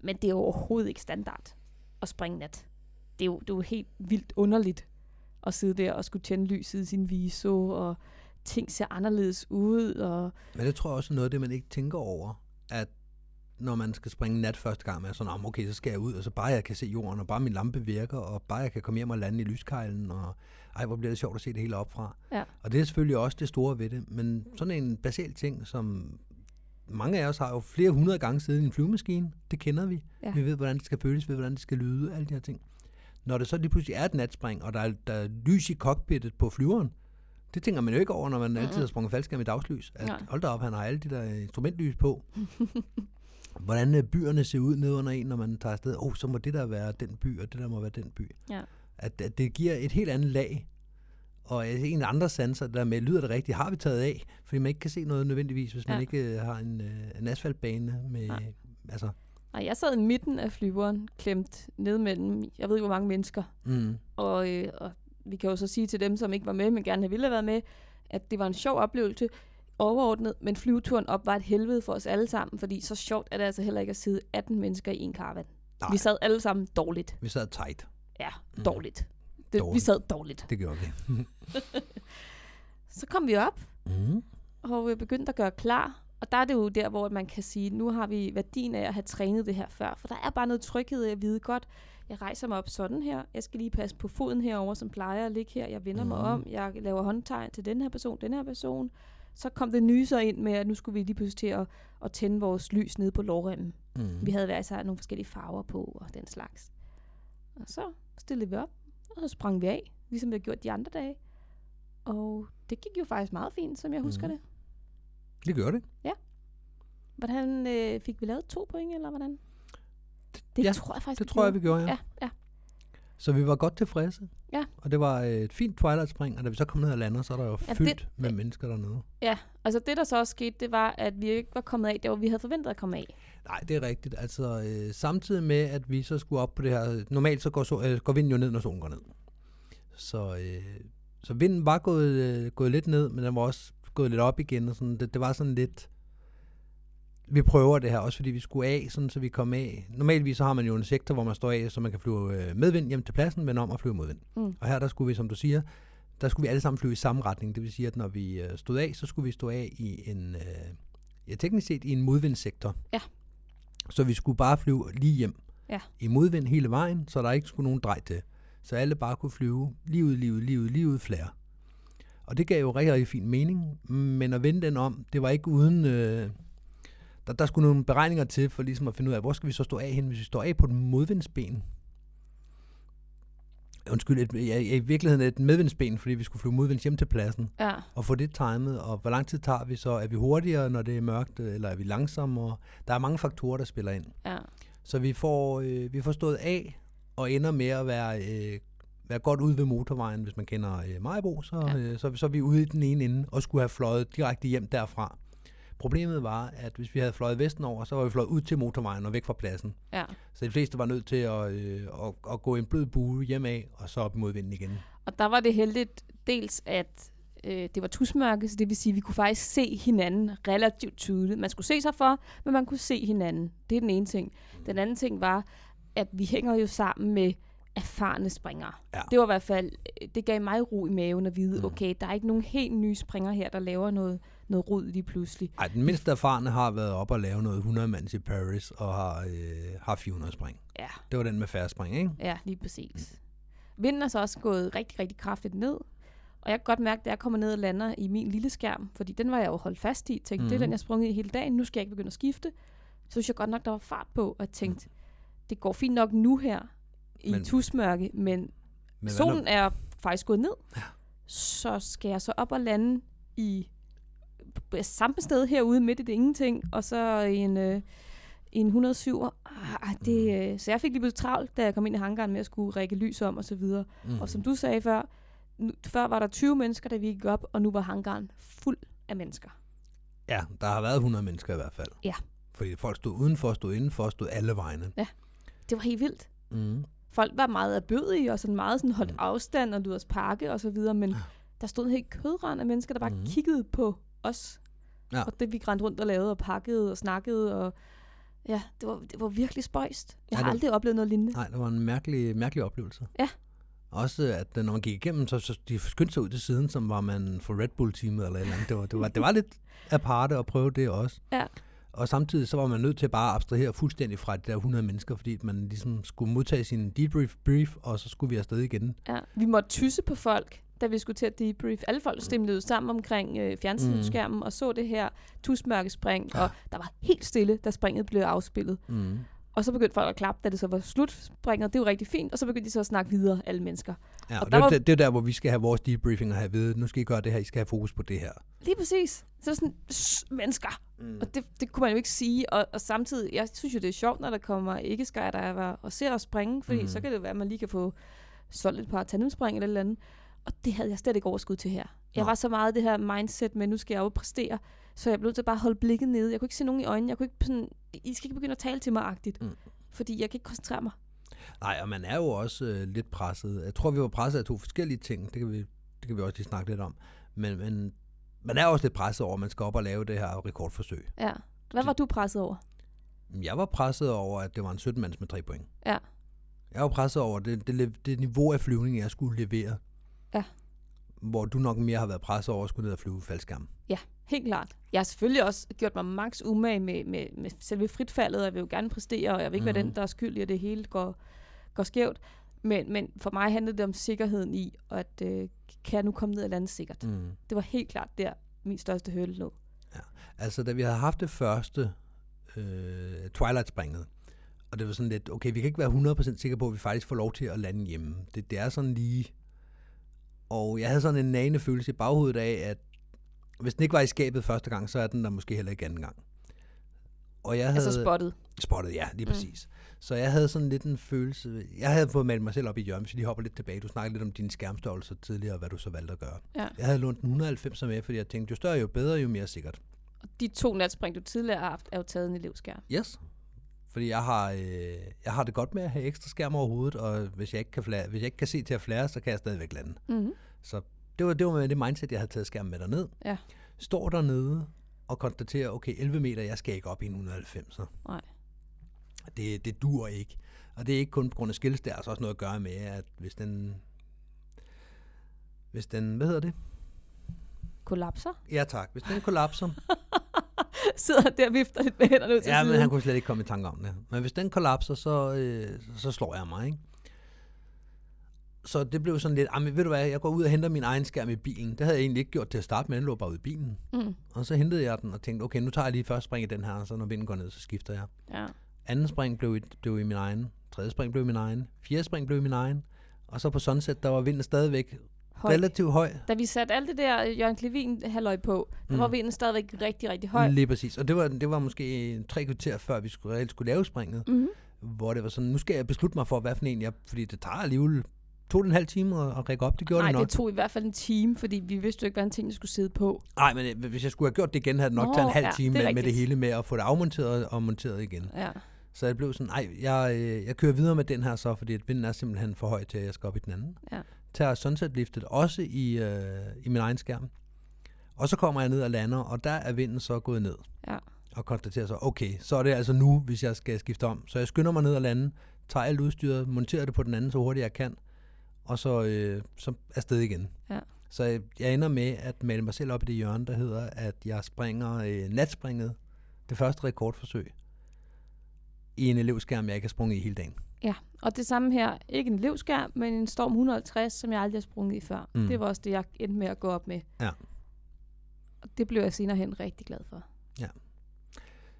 men det er overhovedet ikke standard at springe nat. Det er jo, det er jo helt vildt underligt at sidde der og skulle tænde lyset i sin viso, og ting ser anderledes ud, og Men det tror jeg også er noget af det, man ikke tænker over, at når man skal springe nat første gang, man er sådan, "Om, okay, så skal jeg ud, og så bare jeg kan se jorden, og bare min lampe virker, og bare jeg kan komme hjem og lande i lyskejlen, og ej, hvor bliver det sjovt at se det hele opfra. Ja. Og det er selvfølgelig også det store ved det, men sådan en basal ting, som mange af os har jo flere hundrede gange siddet i en flyvemaskine, det kender vi. Ja. Vi ved, hvordan det skal føles, vi ved, hvordan det skal lyde, alle de her ting. Når det så lige pludselig er et natspring, og der er, der er lys i cockpittet på flyveren, det tænker man jo ikke over, når man altid har sprunget faldskærm i dagslys. At, Nej. hold da op, han har alle de der instrumentlys på. hvordan øh, byerne ser ud ned under en, når man tager afsted. Åh, oh, så må det der være den by, og det der må være den by. ja. At, at det giver et helt andet lag. Og øh, en af andre sanser, der med, lyder det rigtigt, har vi taget af, fordi man ikke kan se noget nødvendigvis, hvis man Ja. ikke øh, har en, en asfaltbane med, Nej. altså, Og jeg sad i midten af flyveren, klemt ned mellem, jeg ved ikke, hvor mange mennesker. mm, Og, øh, og vi kan jo så sige til dem, som ikke var med, men gerne ville have været med, at det var en sjov oplevelse overordnet, men flyveturen op var et helvede for os alle sammen, fordi så sjovt er det altså heller ikke at sidde 18 mennesker i en caravan. Nej. Vi sad alle sammen dårligt. vi sad tight. Ja, Mm. dårligt. Det, Vi Dårligt. sad dårligt. Det gjorde vi. Så kom vi op, mm. og vi begyndte at gøre klar. Og der er det jo der, hvor man kan sige, nu har vi værdien af at have trænet det her før. For der er bare noget tryghed af at vide godt, jeg rejser mig op sådan her. Jeg skal lige passe på foden herover, som plejer at ligge her. Jeg vender mm. mig om. Jeg laver håndtegn til den her person, den her person. Så kom det nye så ind med, at nu skulle vi lige pludselig til at, at tænde vores lys nede på lårremmen. Mm. Vi havde hver især nogle forskellige farver på og den slags. Og så stillede vi op, og så sprang vi af, ligesom vi har gjort de andre dage. Og det gik jo faktisk meget fint, som jeg husker Mhm. det. Det gjorde det. Hvordan øh, fik vi lavet to point, eller hvordan? Det ja, tror jeg faktisk, Det tror jeg, vi gjorde, ja. Ja, ja. Så vi var godt tilfredse. Ja. Og det var et fint Twilight-spring, og da vi så kom ned og landede, så er der jo Ja, fyldt det- med mennesker dernede. Ja, altså det, der så også skete, det var, at vi ikke var kommet af, der hvor vi havde forventet at komme af. Nej, det er rigtigt. Altså, øh, samtidig med, at vi så skulle op på det her... Normalt så går, så, øh, går vinden jo ned, når solen går ned. Så, øh, så vinden var gået, øh, gået lidt ned, men den var også gået lidt op igen. Og sådan, det, det var sådan lidt... Vi prøver det her, også fordi vi skulle af, sådan, så vi kom af. Normalvis så har man jo en sektor, hvor man står af, så man kan flyve øh, medvind hjem til pladsen, men om at flyve modvind. Mm. Og her der skulle vi, som du siger, der skulle vi alle sammen flyve i samme retning. Det vil sige, at når vi øh, stod af, så skulle vi stå af i en, øh, ja, teknisk set i en modvindsektor. Ja. Så vi skulle bare flyve lige hjem Ja. i modvind hele vejen, så der ikke skulle nogen drej til. Så alle bare kunne flyve lige ud, lige ud, lige ud, lige ud flere. Og det gav jo rigtig, rigtig fin mening, men at vende den om, det var ikke uden... Øh, der, der skulle nogle beregninger til for ligesom at finde ud af, hvor skal vi så stå af hen, hvis vi står af på den modvindsben. Undskyld, et, ja, i virkeligheden et medvindsben, fordi vi skulle flyve modvinds hjem til pladsen Ja, og få det timet, og hvor lang tid tager vi så? Er vi hurtigere, når det er mørkt, eller er vi langsommere? Der er mange faktorer, der spiller ind. ja. Så vi får, øh, vi får stået af, og ender med at være, øh, være godt ude ved motorvejen, hvis man kender øh, Majbo, så, Ja. øh, så, så er vi ude i den ene ende, og skulle have fløjet direkte hjem derfra. Problemet var, at hvis vi havde fløjet vesten over, så var vi fløjet ud til motorvejen og væk fra pladsen. ja. Så de fleste var nødt til at, øh, at, at gå en blød bue hjem af, og så op imod vinden igen. Og der var det heldigt dels, at øh, det var tusmørke, så det vil sige, at vi kunne faktisk se hinanden relativt tydeligt. Man skulle se sig for, men man kunne se hinanden. Det er den ene ting. Den anden ting var, at vi hænger jo sammen med erfarne springere. Ja. Det var i hvert fald, øh, det gav mig ro i maven at vide, Mm. okay, der er ikke nogen helt nye springere her, der laver noget, noget rod lige pludselig. Ej, den mindste erfarne har været op og lave noget 100 mands i Paris, og har, øh, har 400 spring. Ja, Det var den med færre spring, ikke? ja lige præcis. Vinden er så også gået rigtig, rigtig kraftigt ned. Og jeg kan godt mærke, at jeg kommer ned og lander i min lille skærm, fordi den var jeg jo holdt fast i. Tænkte, mm. det er Mhm. den, jeg sprang i hele dagen. Nu skal jeg ikke begynde at skifte. Så synes jeg godt nok, der var fart på, og tænkte, det går fint nok nu her i Men- tusmørke, men, Men solen er faktisk gået ned. Ja. Så skal jeg så op og lande i samme sted herude midt i det ingenting, og så en, øh, en 107. Ah, det, øh, så jeg fik lige pludselig travlt, da jeg kom ind i hangaren med at skulle række lys om og så videre. Mm. Og som du sagde før, nu, før var der 20 mennesker, da vi gik op, og nu var hangaren fuld af mennesker. Ja, der har været 100 mennesker i hvert fald. Ja. Fordi folk stod udenfor, stod indenfor, stod alle vegne. Det var helt vildt. Mm. Folk var meget erbødige og sådan meget sådan holdt Mm. afstand og lod os pakke og så videre, men Ja. der stod en helt kødrand af mennesker, der bare Mhm. kiggede på os. Ja. Og det vi rendte rundt og lavede og pakkede og snakkede og ja, det var, det var virkelig spøjst. Jeg Ja, har det- aldrig oplevet noget lignende. Nej, det var en mærkelig, mærkelig oplevelse. Ja. Også at når man gik igennem, så, så de skyndte sig ud til siden, som var man for Red Bull-teamet eller eller andet. Det var, det var, det var lidt aparte at prøve det også. Ja. Og samtidig så var man nødt til bare at abstrahere fuldstændig fra de der 100 mennesker, fordi man ligesom skulle modtage sin debrief, brief, og så skulle vi afsted igen. Ja. Vi måtte tysse på folk, da vi skulle til at debrief. Alle folk stemlede sammen omkring øh, fjernsynsskærmen og så det her tusmørkespring, Ja. og der var helt stille, da springet blev afspillet. Mm. Og så begyndte folk at klappe, da det så var slut springet. Det var rigtig fint, og så begyndte de så at snakke videre, alle mennesker. Ja, Og og der det, var- det, er der, hvor vi skal have vores debriefing og have ved, nu skal I gøre det her, I skal have fokus på det her. Lige præcis. Så sådan, "Shh, mennesker. Mm. Og det, det kunne man jo ikke sige. Og, og samtidig, jeg synes jo, det er sjovt, når der kommer ikke skydiver og ser os springe, fordi mm. så kan det være, at man lige kan få solgt et par tandemspring eller et eller andet. Og det havde jeg slet ikke overskud til her. Jeg Nå. var så meget det her mindset med, nu skal jeg jo præstere. Så jeg blev nødt til at bare holde blikket nede. Jeg kunne ikke se nogen i øjnene. Jeg kunne ikke sådan, I skal ikke begynde at tale til mig-agtigt. Mm. Fordi jeg kan ikke koncentrere mig. Nej, og man er jo også øh, lidt presset. Jeg tror, vi var presset af to forskellige ting. Det kan vi, det kan vi også lige snakke lidt om. Men, men man er også lidt presset over, at man skal op og lave det her rekordforsøg. Ja. Hvad var du presset over? Jeg var presset over, at det var en 17-mands med tre point. Ja. Jeg var presset over det, det, det niveau af flyvning, jeg skulle levere. Ja. Hvor du nok mere har været presset over at skulle ned og flyve faldskærm. Ja, helt klart. Jeg har selvfølgelig også gjort mig max umage med, med, med selve fritfaldet, og jeg vil jo gerne præstere, og jeg vil ikke mm. være den, der er skyld i, at det hele går, går skævt. Men, men for mig handlede det om sikkerheden i, og at øh, kan jeg nu komme ned og lande sikkert. Mm. Det var helt klart der, min største hurdle lå. Altså, da vi havde haft det første øh, Twilight-springet, og det var sådan lidt, okay, vi kan ikke være 100% sikre på, at vi faktisk får lov til at lande hjemme. Det, det er sådan lige... Og jeg havde sådan en nagende følelse i baghovedet af, at hvis den ikke var i skabet første gang, så er den der måske heller ikke anden gang. Og jeg havde... Altså spottet. Spottet, ja, lige Mm. præcis. Så jeg havde sådan lidt en følelse... Jeg havde fået malet mig selv op i hjørnet, vi lige hopper lidt tilbage. Du snakkede lidt om din skærmstørrelse tidligere, og hvad du så valgte at gøre. Ja. Jeg havde lånt den 190 med, fordi jeg tænkte, jo større, jo bedre, jo mere sikkert. Og de to natspring, du tidligere har haft, er jo taget en elevskærm. Yes. Fordi jeg har, øh, jeg har det godt med at have ekstra skærm over hovedet, og hvis jeg ikke kan, flære, hvis jeg ikke kan se til at flære, så kan jeg stadigvæk lande. Mm-hmm. Så det var, det var det mindset, jeg havde taget skærmen med derned. Ja. Står dernede og konstaterer, okay, 11 meter, jeg skal ikke op i en 190. Nej. Det, det dur ikke. Og det er ikke kun på grund af skills, det er altså også noget at gøre med, at hvis den... Hvis den, hvad hedder det? Kollapser. Ja tak, hvis den kollapser, Sidder der og vifter lidt med hænderne ud til Ja, men siden. han kunne slet ikke komme i tanke om det. Men hvis den kollapser, så, øh, så slår jeg mig, ikke? Så det blev sådan lidt, jamen ved du hvad, jeg går ud og henter min egen skærm i bilen. Det havde jeg egentlig ikke gjort til at starte med, den lå bare ude i bilen. Mm. Og så hentede jeg den og tænkte, okay, nu tager jeg lige første spring i den her, og så når vinden går ned, så skifter jeg. Ja. Anden spring blev i, blev i min egen. Tredje spring blev i min egen. Fjerde spring blev i min egen. Og så på Sunset, der var vinden stadigvæk Høj. relativt høj. Da vi satte alt det der øh, Jørgen Klevin halløj på, der Mm. var vinden stadigvæk rigtig, rigtig høj. Lige præcis. Og det var, det var måske tre kvarter før, vi skulle, reelt skulle lave springet. Mm-hmm. hvor det var sådan, nu skal jeg beslutte mig for, hvad for en jeg, fordi det tager alligevel to og en halv time at, at række op, det gjorde Nej, det nok. det tog i hvert fald en time, fordi vi vidste jo ikke, hvad en ting skulle sidde på. Nej, men øh, hvis jeg skulle have gjort det igen, havde det nok Nå, taget en halv ja, time det med, med det hele med at få det afmonteret og monteret igen. Ja. Så jeg blev sådan, nej, jeg, øh, jeg kører videre med den her så, fordi at vinden er simpelthen for høj til, at jeg skal op i den anden. Ja. Tager sunset-liftet også i, øh, i min egen skærm. Og så kommer jeg ned og lander, og der er vinden så gået ned. Ja. Og konstaterer så, okay, så er det altså nu, hvis jeg skal skifte om. Så jeg skynder mig ned og lande, tager alt udstyret, monterer det på den anden så hurtigt jeg kan, og så, øh, så afsted igen. Ja. Så jeg, jeg ender med at male mig selv op i det hjørne, der hedder, at jeg springer øh, natspringet, det første rekordforsøg, i en elevskærm, jeg ikke har sprunget i hele dagen. Ja, og det samme her. Ikke en elevskærm, men en Storm 150, som jeg aldrig har sprunget i før. Mm. Det var også det, jeg endte med at gå op med. Ja. Og det blev jeg senere hen rigtig glad for.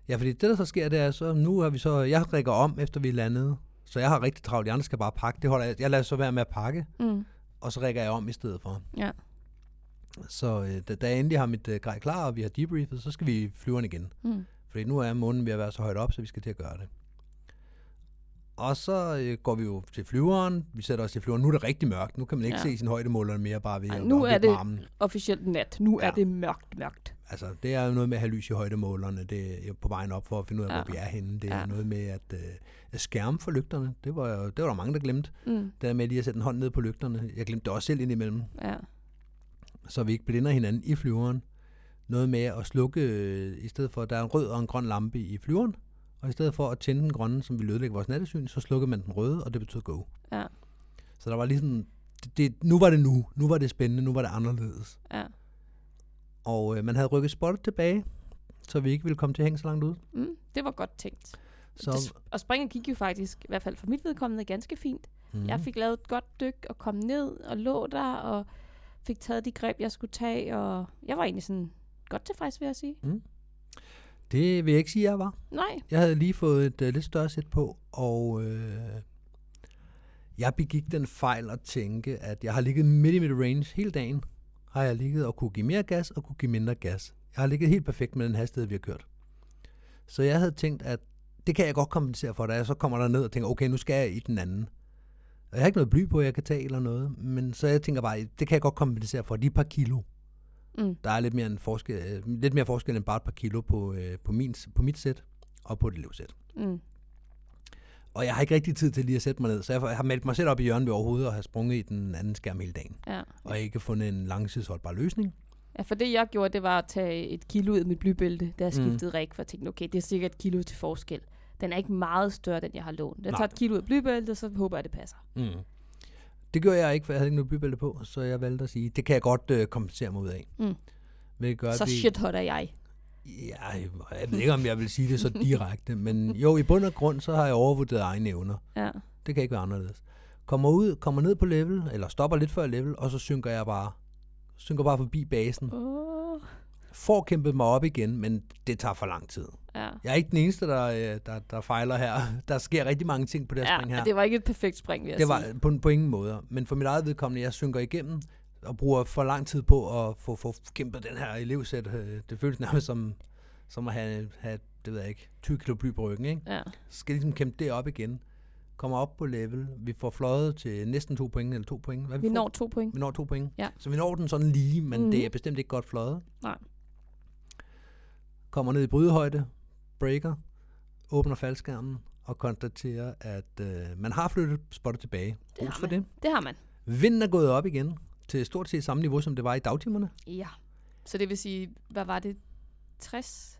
Ja, fordi det, der så sker, det er, så nu har vi så, jeg rækker om, efter vi er landet, så jeg har rigtig travlt, de andre skal bare pakke. Det holder jeg, jeg lader så være med at pakke, Mm. og så rækker jeg om i stedet for. Ja. Så øh, da, da jeg endelig har mit øh, grej klar, og vi har debriefet, så skal vi i flyveren igen. Mm. Fordi nu er månen ved at være så højt op, så vi skal til at gøre det. Og så øh, går vi jo til flyveren. Vi sætter os i flyveren. Nu er det rigtig mørkt. Nu kan man ikke Ja. se sin højdemåler mere bare ved Ej, at nu er det- armen. Officielt nat. Nu ja. Er det mørkt, mørkt. Altså, det er jo noget med at have lys i højdemålerne. Det er på vejen op for at finde ud af, Ja. hvor vi er henne. Det er Ja. noget med at, øh, at skærme for lygterne. Det var, det var der mange, der glemte. Mm. Det der med lige at sætte en hånd ned på lygterne. Jeg glemte det også selv indimellem. Ja. så vi ikke blinder hinanden i flyveren. Noget med at slukke, øh, i stedet for, at der er en rød og en grøn lampe i flyveren, og i stedet for at tænde den grønne, som vi ødelægge vores nattesyn, så slukker man den røde, og det betyder go. Ja. Så der var ligesom, det, det, nu var det nu, nu var det spændende, nu var det anderledes. Ja. Og øh, man havde rykket spottet tilbage, så vi ikke ville komme til at hænge så langt ud. Mm. Det var godt tænkt. Så, Det, og springet gik jo faktisk, i hvert fald for mit vedkommende, ganske fint. mm, Mm. Jeg fik lavet et godt dyk og kom ned og lå der og fik taget de greb, jeg skulle tage. Og jeg var egentlig sådan godt tilfreds, vil jeg sige. Det vil jeg ikke sige, jeg var. Nej. Jeg havde lige fået et uh, lidt større sæt på, og øh, jeg begik den fejl at tænke, at jeg har ligget midt i mit range hele dagen. Har jeg ligget og kunne give mere gas og kunne give mindre gas. Jeg har ligget helt perfekt med den hastighed, vi har kørt. Så jeg havde tænkt, at det kan jeg godt kompensere for, da jeg så kommer der ned og tænker, okay, nu skal jeg i den anden. Og jeg har ikke noget bly på, jeg kan tage eller noget. Men så jeg tænker bare, det kan jeg godt kompensere for. De par kilo. Mm. Der er lidt mere, en forskel, øh, lidt mere forskel end bare et par kilo på, øh, på, min, på mit sæt og på et elevsæt. Mm. Og jeg har ikke rigtig tid til lige at sætte mig ned, så jeg har meldt mig selv op i hjørnet ved overhovedet og har sprunget i den anden skærm hele dagen. Ja. Og ikke fundet en langtidsholdbar løsning. ja, for det jeg gjorde, det var at tage et kilo ud af mit blybælte, da jeg Mm. skiftede mm. rig, for jeg tænkte, okay, det er sikkert et kilo til forskel. Den er ikke meget større, den jeg har lånt. Jeg Nej. tager et kilo ud af blybæltet, så håber jeg, det passer. Mm. Det gjorde jeg ikke, for jeg havde ikke noget bybælte på, så jeg valgte at sige, det kan jeg godt øh, kompensere mig ud af. Mm. Hvilket gør, Så vi- shit hot er jeg. Ja, jeg ved ikke, om jeg vil sige det så direkte, men jo, i bund og grund, så har jeg overvurderet egne evner. Ja. Det kan ikke være anderledes. Kommer ud, kommer ned på level, eller stopper lidt før level, og så synker jeg bare, synker bare forbi basen. Oh. Får kæmpet mig op igen, men det tager for lang tid. Ja. Jeg er ikke den eneste, der, øh, der, der fejler her. Der sker rigtig mange ting på det her spring ja, her. det var ikke et perfekt spring, vil jeg Det var sige. på, på ingen måde. Men for mit eget vedkommende, jeg synker igennem og bruger for lang tid på at få, få kæmpet den her elevsæt. Øh, Det føles nærmest som, som at have, have, det ved jeg ikke, 20 kilo bly på ryggen. Ikke? Ja. Så skal ligesom kæmpe det op igen. Kommer op på level. Vi får fløjet til næsten to point, eller to point. Hvad Vi får? når to point. vi når to point. Ja. Så vi når den sådan lige, men mm-hmm. det Mhm. er bestemt ikke godt fløjet. Nej. Kommer ned i brydehøjde, breaker, åbner faldskærmen og konstaterer, at øh, man har flyttet spottet tilbage. Det har for det. Det har man. Vinden er gået op igen til stort set samme niveau, som det var i dagtimerne. Ja. Så det vil sige, hvad var det? 60?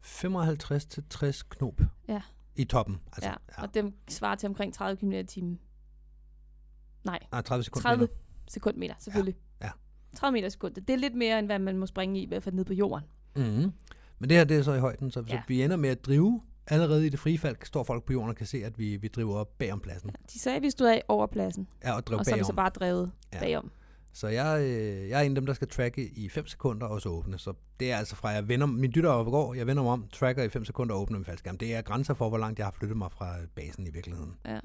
55 til 60 knop Ja. i toppen. Altså, ja. Og dem svarer til omkring 30 km i timen. Nej, Nej, 30 sekunder. 30 sekundmeter, selvfølgelig. Ja. 30 meter i sekundet. Det er lidt mere, end hvad man må springe i, i hvert fald ned på jorden. Mm-hmm. Men det her, det er så i højden, så, ja. Ja. så vi ender med at drive. Allerede i det frie fald står folk på jorden og kan se, at vi, vi driver op bagom pladsen. De sagde, at vi stod af over pladsen, Ja, og driver og så er vi bagom. så bare drevet Ja. ja. bagom. Så jeg, øh, jeg er en af dem, der skal tracke i 5 sekunder og så åbne. Så det er altså fra, jeg vender, min dytter overgår, jeg vender mig om, tracker i 5 sekunder og åbner min faldskærm. Det er grænser for, hvor langt jeg har flyttet mig fra basen i virkeligheden. Ja.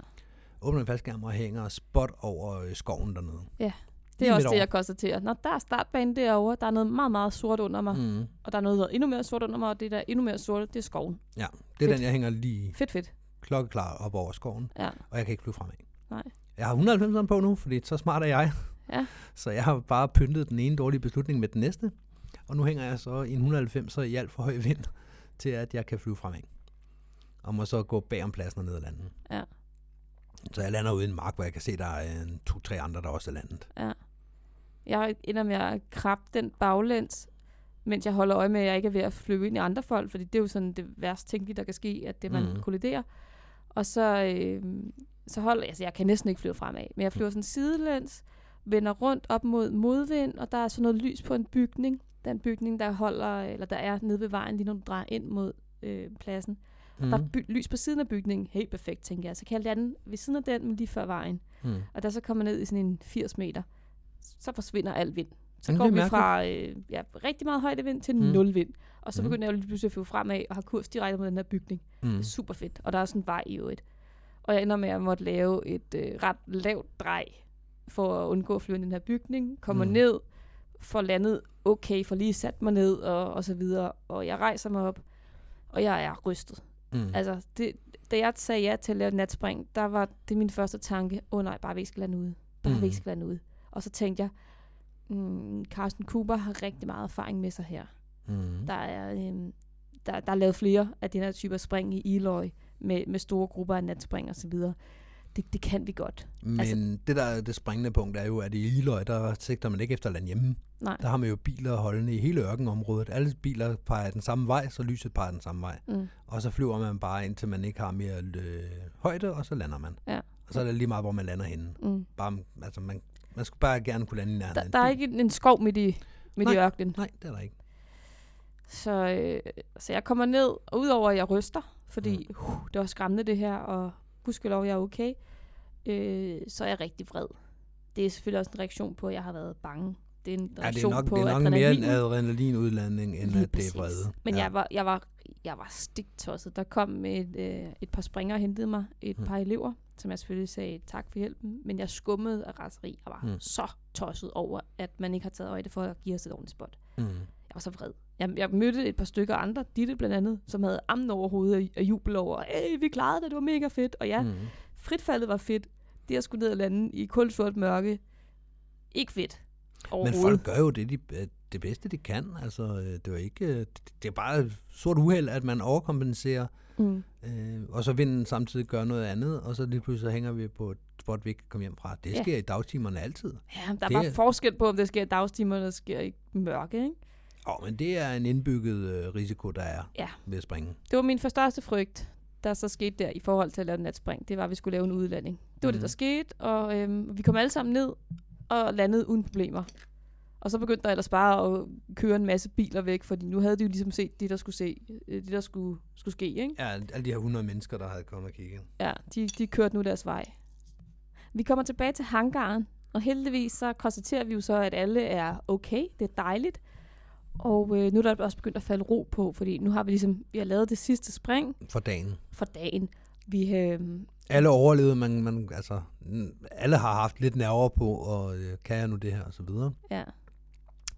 Åbner min faldskærm og hænger spot over øh, skoven dernede. Det er også det, over. jeg konstaterer. Når der er startbanen derovre, der er noget meget, meget sort under mig. Mm. Og der er noget, der er endnu mere sort under mig, og det, der er endnu mere sort, det er skoven. Det er Fedt. den, jeg hænger lige Fedt, fedt. klokkeklar op over skoven, Ja. og jeg kan ikke flyve fremad. Nej. Jeg har 190 på nu, fordi så smart er jeg. Ja. Så jeg har bare pyntet den ene dårlige beslutning med den næste. Og nu hænger jeg så i en 190 i alt for høj vind, til at jeg kan flyve fremad. Og må så gå bag om pladsen og ned ad landen. Ja. Så jeg lander ude i en mark, hvor jeg kan se, der er en to-tre andre, der også er landet. Ja. Jeg ender med at krabbe den baglæns, mens jeg holder øje med, at jeg ikke er ved at flyve ind i andre folk, fordi det er jo sådan det værste tænkelige, der kan ske, at det man mm. kolliderer. Og så, øh, så holder jeg, altså jeg kan næsten ikke flyve fremad, men jeg flyver sådan sidelæns, vender rundt op mod modvind, og der er sådan noget lys på en bygning. Den bygning, der holder, eller der er nede ved vejen, lige når du drejer ind mod øh, pladsen. Mm. Der er by- lys på siden af bygningen. Helt perfekt, tænker jeg. Så kan jeg lande ved siden af den, men lige før vejen. Mm. Og da så kommer ned i sådan en 80 meter, så forsvinder alt vind. Så går det er vi mærkeligt. fra øh, ja, rigtig meget højdevind til Mm. nul vind. Og så Mm. begynder jeg lige pludselig at flyve fremad og har kurs direkte mod den her bygning. Mm. Mm. Super fedt. Og der er sådan en vej i øvrigt. Og jeg ender med at måtte lave et øh, ret lavt drej for at undgå at flyve ind i den her bygning. Kommer Mm. ned, får landet okay, får lige sat mig ned og, og så videre. Og jeg rejser mig op, og jeg er rystet. Mm. Altså, det, da jeg sagde ja til at lave et natspring, der var det min første tanke, åh oh, nej, bare vi skal lande ude. Bare mm. vi ikke skal lande ude. Og så tænkte jeg, mm, Carsten Cooper har rigtig meget erfaring med sig her. Mm. Der er, øhm, der, der er lavet flere af de her typer spring i Eloy, med, med store grupper af natspring og så videre. Det, det kan vi godt. Men Altså- det der er det springende punkt er jo, at i Iløj, der sigter man ikke efter land hjemme. Nej. Der har man jo biler holdende i hele ørkenområdet. Alle biler peger den samme vej, så lyset peger den samme vej. Mm. Og så flyver man bare indtil man ikke har mere øh, højde, og så lander man. Ja. Og så er det lige meget, hvor man lander henne. Mm. Bare, altså man, man skulle bare gerne kunne lande i nærheden. Der, der er ikke en skov midt i, midt i Nej. ørkenen. Nej, det er der ikke. Så, øh, så jeg kommer ned, og udover at jeg ryster, fordi uh, det var skræmmende det her, og gudskelov, jeg er okay, øh, så er jeg rigtig vred. Det er selvfølgelig også en reaktion på, at jeg har været bange. Det er en Ja, det er nok, på det er nok mere en adrenalin. adrenalinudlanding, end Lige at det er vrede. Men ja. jeg, var, jeg, var, jeg var stiktosset. Der kom et, øh, et par springer og hentede mig et Mm. par elever, som jeg selvfølgelig sagde tak for hjælpen. Men jeg skummede af raseri og var Mm. så tosset over, at man ikke har taget øje for at give os et ordentligt spot. Mm. Jeg var så vred. Jeg, jeg mødte et par stykker andre, Ditte blandt andet, som havde ammen over hovedet og, jubel over, hey, vi klarede det, det var mega fedt. Og ja. Mm. fritfaldet var fedt, det at skulle ned og lande i kulsort mørke, ikke fedt. Men folk gør jo det, de, øh, det bedste, de kan. Altså, øh, det, er ikke, øh, det er bare sort uheld, at man overkompenserer, Mm. øh, og så vinden samtidig gør noget andet, og så lige pludselig så hænger vi på et spot, vi ikke kan komme hjem fra. Det Ja. sker i dagtimerne altid. Ja, der er Det bare forskel på, om det sker i dagstimer, eller sker i mørke, ikke? Åh, men det er en indbygget øh, risiko, der er Ja. ved at springe. Det var min for største frygt, der så skete der i forhold til at lave et natspring. Det var, at vi skulle lave en udlanding. Det var mm. det, der Mhm. skete, og øhm, vi kom alle sammen ned og landede uden problemer. Og så begyndte der ellers bare at køre en masse biler væk, fordi nu havde de jo ligesom set det, der skulle, se, øh, det, der skulle, skulle ske. Ikke? Ja, alle de her 100 mennesker, der havde kommet og kigget. Ja, de, de kørte nu deres vej. Vi kommer tilbage til hangaren, og heldigvis så konstaterer vi jo så, at alle er okay. Det er dejligt. Og øh, nu er der også begyndt at falde ro på, fordi nu har vi ligesom vi har lavet det sidste spring For dagen. for dagen. Vi, øh, Alle overlevede, man, man, altså, alle har haft lidt nerver på, og øh, kan jeg nu det her, og så videre. ja,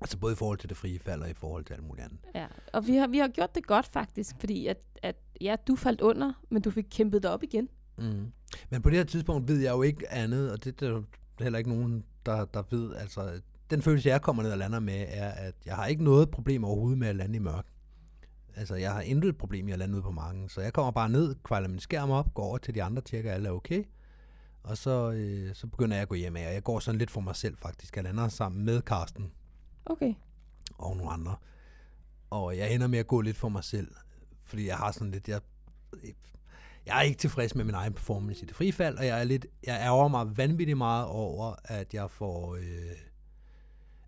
Altså både i forhold til det frie fald, og i forhold til alt muligt andet. ja. Og vi har, vi har gjort det godt faktisk, fordi at, at ja, du faldt under, men du fik kæmpet dig op igen. Mm. Men på det her tidspunkt ved jeg jo ikke andet, og det, det er heller ikke nogen, der, der ved. Altså, den følelse, jeg kommer ned og lander med, er, at jeg har ikke noget problem overhovedet med at lande i mørk. Altså, jeg har intet problem i at lande ude på marken. Så jeg kommer bare ned, kvejler min skærm op, går over til de andre, tjekker, at alle er okay. Og så, øh, så begynder jeg at gå hjem af, og jeg går sådan lidt for mig selv faktisk. Jeg lander sammen med Karsten Okay. og nogle andre. Og jeg ender med at gå lidt for mig selv, fordi jeg har sådan lidt, jeg, jeg er ikke tilfreds med min egen performance i det frie fald, og jeg er lidt, jeg ærger mig vanvittigt meget over, at jeg får, øh,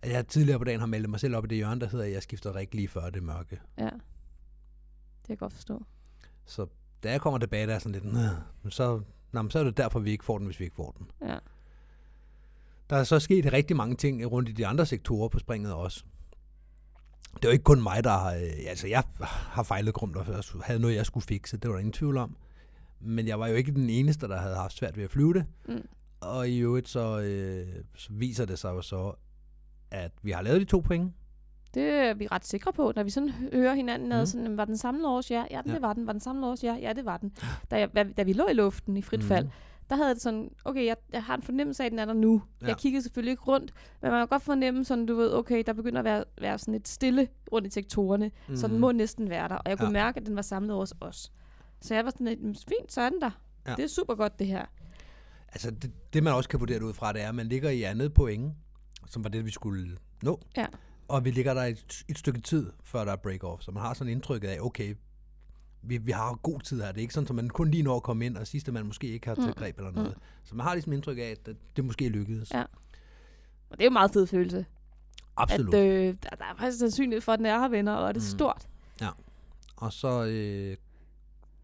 at jeg tidligere på dagen har meldt mig selv op i det hjørne, der hedder, at jeg skifter rigtig lige før det mørke. Ja. Kan jeg godt forstå. Så da jeg kommer tilbage, der er sådan lidt, "Nå, men så, nå, men så er det derfor, vi ikke får den, hvis vi ikke får den. Ja. Der er så sket rigtig mange ting rundt i de andre sektorer på springet også. Det er jo ikke kun mig, der har... øh, Altså, jeg har fejlet grumt og havde noget, jeg skulle fikse. Det var der ingen tvivl om. Men jeg var jo ikke den eneste, der havde haft svært ved at flyve det. Mm. Og i øvrigt så, øh, så viser det sig jo så, at vi har lavet de to point. Det er vi ret sikre på, når vi sådan hører hinanden ad, Mm. sådan, var den samlede års? Ja, ja, Ja. det var den. Var den samlede års? Ja, ja, det var den. Da, jeg, da vi lå i luften i frit Mhm. fald, der havde jeg det sådan, okay, jeg, jeg har en fornemmelse af, at den er der nu. Ja. Jeg kiggede selvfølgelig ikke rundt, men man kan godt fornemme sådan, du ved, okay, der begynder at være, være sådan lidt stille rundt i sektorerne, mm. så den Mhm. må næsten være der. Og jeg kunne Ja. mærke, at den var samlet hos os. Så jeg var sådan lidt, "Mm, fint, så er den der. Ja. Det er super godt, det her. Altså, det, det man også kan vurdere det ud fra, det er, at man ligger i andet point, som var det, vi skulle nå. Ja. Og vi ligger der et, et stykke tid, før der er break-off. Så man har sådan indtrykket af, okay, vi, vi har god tid her. Det er ikke sådan, at man kun lige når at komme ind, og sidste man måske ikke har taget Mm. greb eller noget. Så man har ligesom indtryk af, at det måske lykkedes. Ja. Og det er jo en meget fed følelse. Absolut. At øh, der, der er faktisk sandsynlighed for, at den er her, venner, og det er Mm. stort. Og så øh,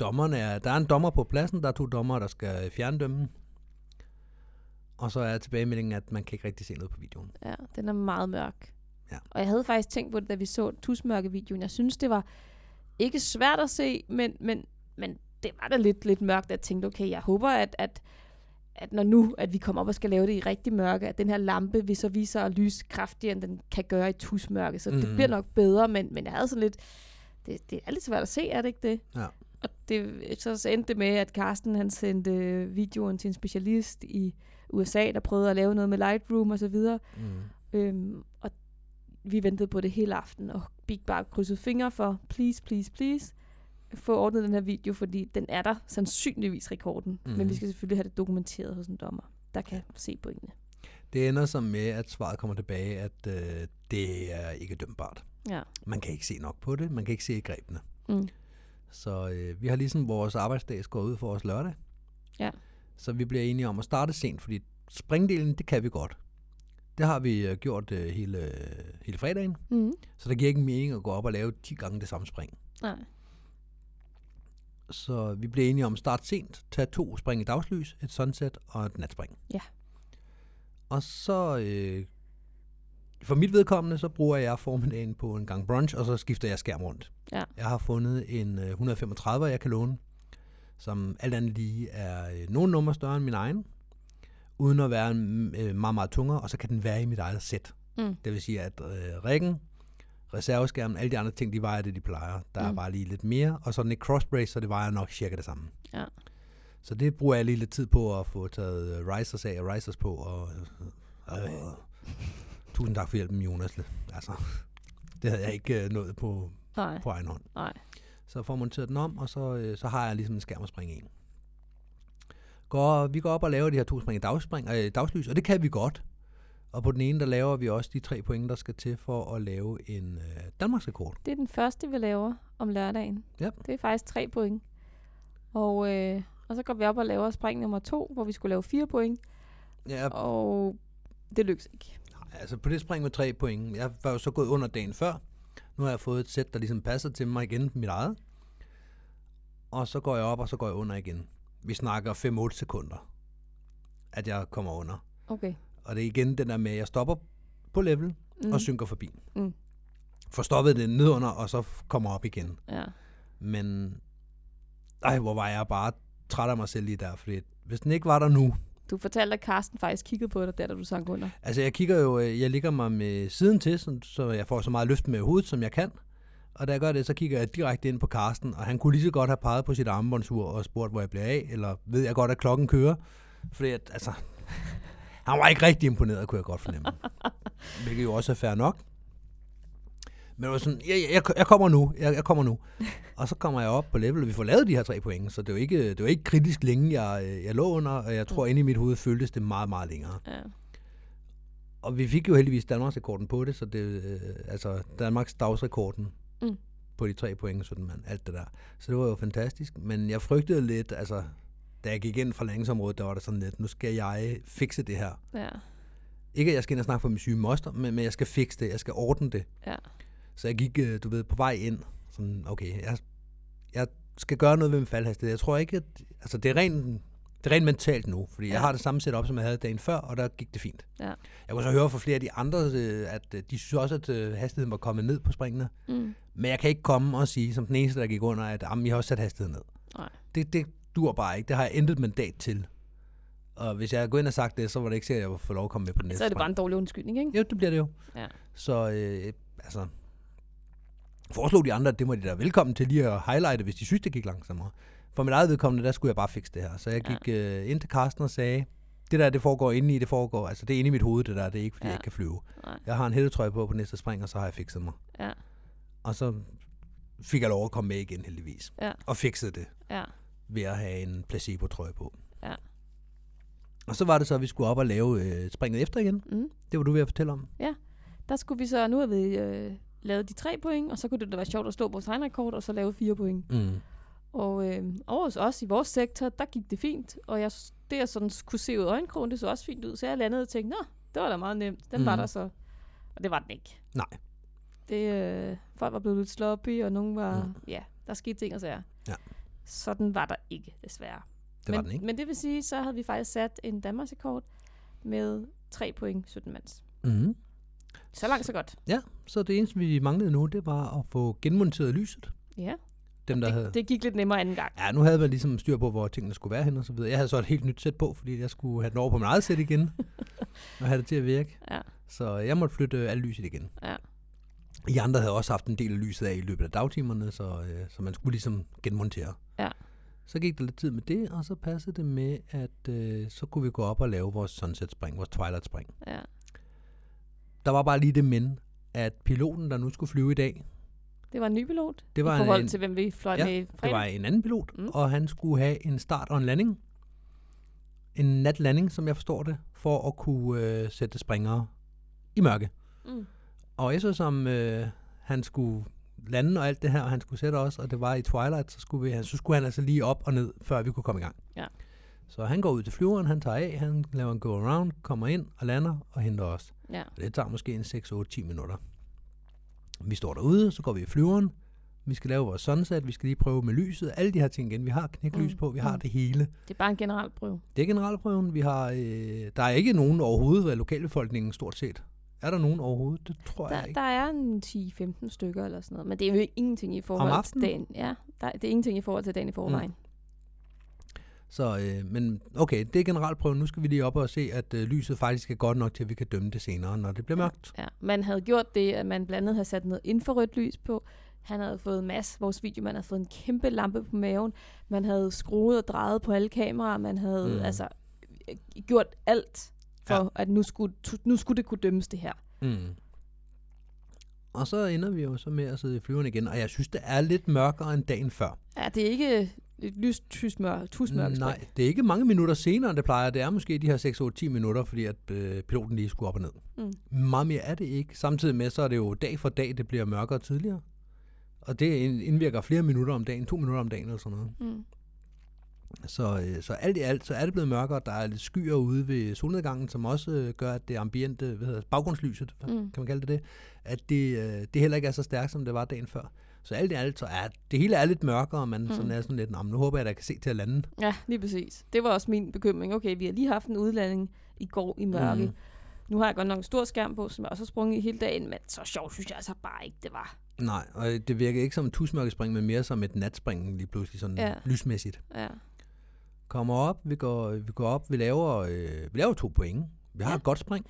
dommerne er, der er en dommer på pladsen, der er to dommer, der skal fjerndømme. Og så er tilbagemeldingen, at man kan ikke rigtig se noget på videoen. Ja, den er meget mørk. Ja. Og jeg havde faktisk tænkt på det, da vi så tusmørke-videoen. Jeg synes, det var ikke svært at se, men, men, men det var da lidt, lidt mørkt. Jeg tænkte, okay, jeg håber, at, at, at når nu, at vi kommer op og skal lave det i rigtig mørke, at den her lampe vil så vise sig at lyse kraftigere, end den kan gøre i tusmørke. Så mm. det Mhm. bliver nok bedre, men, men jeg havde sådan lidt... Det, det er lidt svært at se, er det ikke det? Ja. Og det, så, så endte det med, at Carsten han sendte videoen til en specialist i USA, der prøvede at lave noget med Lightroom og så videre. Mm. Øhm, vi ventede på det hele aften, og Big bare krydset fingre for, please, please, please, få ordnet den her video, fordi den er der sandsynligvis rekorden. Mm. Men Mhm. vi skal selvfølgelig have det dokumenteret hos en dommer, der kan se pointene. Det ender så med, at svaret kommer tilbage, at øh, det er ikke dømbart. Ja. Man kan ikke se nok på det, man kan ikke se grebene. Mm. Så øh, vi har ligesom vores arbejdsdag skåret ud for os lørdag. Ja. Så vi bliver enige om at starte sent, fordi springdelen, det kan vi godt. Det har vi øh, gjort øh, hele, hele fredagen, Mm. så det giver ikke mening at gå op og lave 10 gange det samme spring. Nej. Så vi bliver enige om at starte sent, tage to spring i dagslys, et sunset og et natspring. Ja. Og så, øh, for mit vedkommende, så bruger jeg formiddagen på en gang brunch, og så skifter jeg skærm rundt. Ja. Jeg har fundet en øh, 135, jeg kan låne, som alt andet lige er øh, nogle numre større end min egen, uden at være øh, meget, meget tungere, og så kan den være i mit eget sæt. Mm. Det vil sige, at øh, riggen, reserveskærmen, alle de andre ting, de vejer det, de plejer. Der mm. er bare lige lidt mere, og så den ikke crossbrace, så det vejer nok cirka det samme. Ja. Så det bruger jeg lige lidt tid på at få taget øh, risers af og risers på. Og, øh, øh, tusind tak for hjælpen, Jonas. Altså, det havde jeg ikke øh, nået på, Nej, på egen hånd. nej. Så får monteret den om, og så, øh, så har jeg ligesom en skærm at springe i. Går, vi går op og laver de her to spring i dagspring, øh, dagslys, og det kan vi godt. Og på den ene, der laver vi også de tre point, der skal til for at lave en øh, Danmarksrekord. Det er den første, vi laver om lørdagen. Ja. Det er faktisk tre point. Og, øh, og så går vi op og laver spring nummer to, hvor vi skulle lave fire point. Ja, Og det lykkes ikke. altså på det spring med tre point. Jeg var jo så gået under dagen før. Nu har jeg fået et sæt, der ligesom passer til mig igen, mit eget. Og så går jeg op, og så går jeg under igen. Vi snakker 5-8 sekunder, at jeg kommer under. Okay. Og det er igen den der med, at jeg stopper på level mm. og synker forbi. Mm. Får stoppet det nedunder, og så kommer op igen. Ja. Men, ej, hvor var jeg bare træt af mig selv lige der, fordi hvis den ikke var der nu, Du fortalte, at Carsten faktisk kiggede på dig, der da du sank under. Altså, jeg kigger jo, øh, jeg ligger mig med siden til, så, så jeg får så meget løft med hovedet, som jeg kan. Og da jeg gør det, så kigger jeg direkte ind på Karsten, og han kunne lige så godt have peget på sit armbåndsur og spurgt, hvor jeg bliver af, eller ved jeg godt, at klokken kører. Fordi at, altså, han var ikke rigtig imponeret, kunne jeg godt fornemme. Hvilket jo også er fair nok. Men det var sådan, jeg, jeg, jeg kommer nu, jeg, jeg kommer nu. Og så kommer jeg op på level, og vi får lavet de her tre point, så det var ikke, det var ikke kritisk længe, jeg, jeg lå under, og jeg tror, inde i mit hoved føltes det meget, meget længere. Ja. Og vi fik jo heldigvis Danmarksrekorden på det, så det øh, altså Danmarks dagsrekorden Mm. på de tre point, sådan man, alt det der. Så det var jo fantastisk, men jeg frygtede lidt, altså, da jeg gik ind fra landingsområdet, der var det sådan lidt, nu skal jeg fikse det her. Ja. Ikke at jeg skal ind og snakke for min syge moster, men, men jeg skal fikse det, jeg skal ordne det. Ja. Så jeg gik, øh, du ved, på vej ind, sådan, okay, jeg, jeg skal gøre noget ved min faldhastighed. Jeg tror ikke, at, altså det er rent, det er rent mentalt nu, fordi ja. Jeg har det samme setup, som jeg havde dagen før, og der gik det fint. Ja. Jeg kunne så høre fra flere af de andre, øh, at øh, de synes også, at øh, hastigheden var kommet ned på springene. Mm. Men jeg kan ikke komme og sige, som den eneste, der gik under, at jamen, jeg har også sat hastigheden ned. Nej. Det, det dur bare ikke. Det har jeg intet mandat til. Og hvis jeg gået ind og sagt det, så var det ikke sikkert, at jeg ville få lov at komme med på den næste Så er det bare en dårlig undskyldning, ikke? Jo, det bliver det jo. Ja. Så øh, altså, foreslog de andre, at det må de da velkommen til lige at highlighte, hvis de synes, det gik langsommere. For mit eget vedkommende, der skulle jeg bare fikse det her. Så jeg Ja. gik øh, ind til Carsten og sagde, det der, det foregår inde i, det foregår, altså det er inde i mit hoved, det der, det er ikke, fordi ja. Ja. jeg ikke kan flyve. Nej. Jeg har en hættetrøje på på næste spring, og så har jeg fikset mig. Ja. Og så fik jeg lov at komme med igen, heldigvis. Ja. Og fikset det Ja. ved at have en placebo-trøje på. Ja. Og så var det så, at vi skulle op og lave øh, springet efter igen. Mm. Det var du ved at fortælle om. Der skulle vi så, nu har vi øh, lavet de tre point, og så kunne det da være sjovt at slå vores egen rekord, og så lave fire point. Mm. Og øh, over hos os i vores sektor, der gik det fint, og jeg, det jeg sådan kunne se ud af øjenkrogen, det så også fint ud, så jeg landede og tænkte, nå, det var da meget nemt, den mm. var Mhm. der så. Og det var den ikke. Nej. Det, øh, folk var blevet lidt sloppy, og nogen var, Mm. mm. ja, der skete ting og sager. Ja. Sådan var der ikke, desværre. Det men, var den ikke. Men det vil sige, så havde vi faktisk sat en Danmarksrekord med 3 point 17 mands. Mm. Så langt, så godt. Ja, så det eneste, vi manglede nu, det var at få genmonteret lyset. Ja, Dem, der havde... det, det gik lidt nemmere anden gang. Ja, nu havde man ligesom styr på, hvor tingene skulle være hen og så videre. Jeg havde så et helt nyt sæt på, fordi jeg skulle have den over på mit eget sæt igen, og have det til at virke. Ja. Så jeg måtte flytte øh, alt lyset igen. Ja. I andre havde også haft en del af lyset af i løbet af dagtimerne, så, øh, så man skulle ligesom genmontere. Ja. Så gik der lidt tid med det, og så passede det med, at øh, så kunne vi gå op og lave vores sunset spring, vores twilight spring. Ja. Der var bare lige det men, at piloten, der nu skulle flyve i dag, Det var en ny pilot. Det var I forhold en- til, hvem vi fløj Ja, med i det fredag. var en anden pilot, Mm. og han skulle have en start og en landing. En natlanding, som jeg forstår det, for at kunne øh, sætte springere i mørke. Mm. Og eftersom øh, han skulle lande og alt det her, og han skulle sætte os, og det var i Twilight, så skulle, vi, så skulle han altså lige op og ned, før vi kunne komme i gang. Ja. Så han går ud til flyveren, han tager af, han laver en go-around, kommer ind og lander og henter os. Ja. Og det tager måske en 6, 8, 10 minutter. Vi står derude, så går vi i flyveren. Vi skal lave vores sunset, vi skal lige prøve med lyset, alle de her ting igen. Vi har knæklys Mm, på, vi har mm. det hele. Det er bare en generalprøve. Det er generalprøven. Vi har, øh, der er ikke nogen overhovedet af lokalbefolkningen stort set. Er der nogen overhovedet? Det tror Der, jeg ikke. der er en 10-15 stykker eller sådan noget, men det er jo ingenting i forhold til dagen. Ja, der, det er ingenting i forhold til dagen i forvejen. Så, øh, men okay, det er generalprøven. Nu skal vi lige op og se, at øh, lyset faktisk er godt nok til, at vi kan dømme det senere, når det bliver mørkt. Ja. Man havde gjort det, at man blandt andet havde sat noget infrarødt lys på, Han havde fået Mads, vores videomand, havde fået en kæmpe lampe på maven. Man havde skruet og drejet på alle kameraer. Man havde Mm. altså gjort alt for, Ja. ja. at nu skulle, nu skulle det kunne dømmes det her. Mm. Og så ender vi jo så med at sidde i flyveren igen, og jeg synes, det er lidt mørkere end dagen før. Ja, det er ikke et lyst tusmør, tusmørke. Nej, det er ikke mange minutter senere, end det plejer. Det er måske de her 6, 8, 10 minutter, fordi at øh, piloten lige skulle op og ned. Mm. Meget mere er det ikke. Samtidig med, så er det jo dag for dag, det bliver mørkere tidligere. Og det ind- indvirker flere minutter om dagen, to minutter om dagen eller sådan noget. Mm. Så, øh, så alt i alt, så er det blevet mørkere. Der er lidt skyer ude ved solnedgangen, som også øh, gør, at det ambiente, hvad hedder, baggrundslyset. Mm. kan man kalde det det, at det, øh, det heller ikke er så stærkt, som det var dagen før. Så alt i alt, så er det hele er lidt mørkere, og man mm. sådan er sådan lidt, "Nå, men nu håber jeg, at jeg kan se til at lande. Ja, lige præcis. Det var også min bekymring. Okay, vi har lige haft en udlanding i går i mørke. Mhm. Mm. Nu har jeg godt nok en stor skærm på, som jeg også har sprunget i hele dagen, men så sjovt synes jeg altså bare ikke, det var. Nej, og det virker ikke som en tusmørkespring, men mere som et natspring lige pludselig, sådan ja. Lysmæssigt. Ja. Kommer op, vi går, vi går op, vi laver, øh, vi laver to point. Vi har. Ja. et godt spring.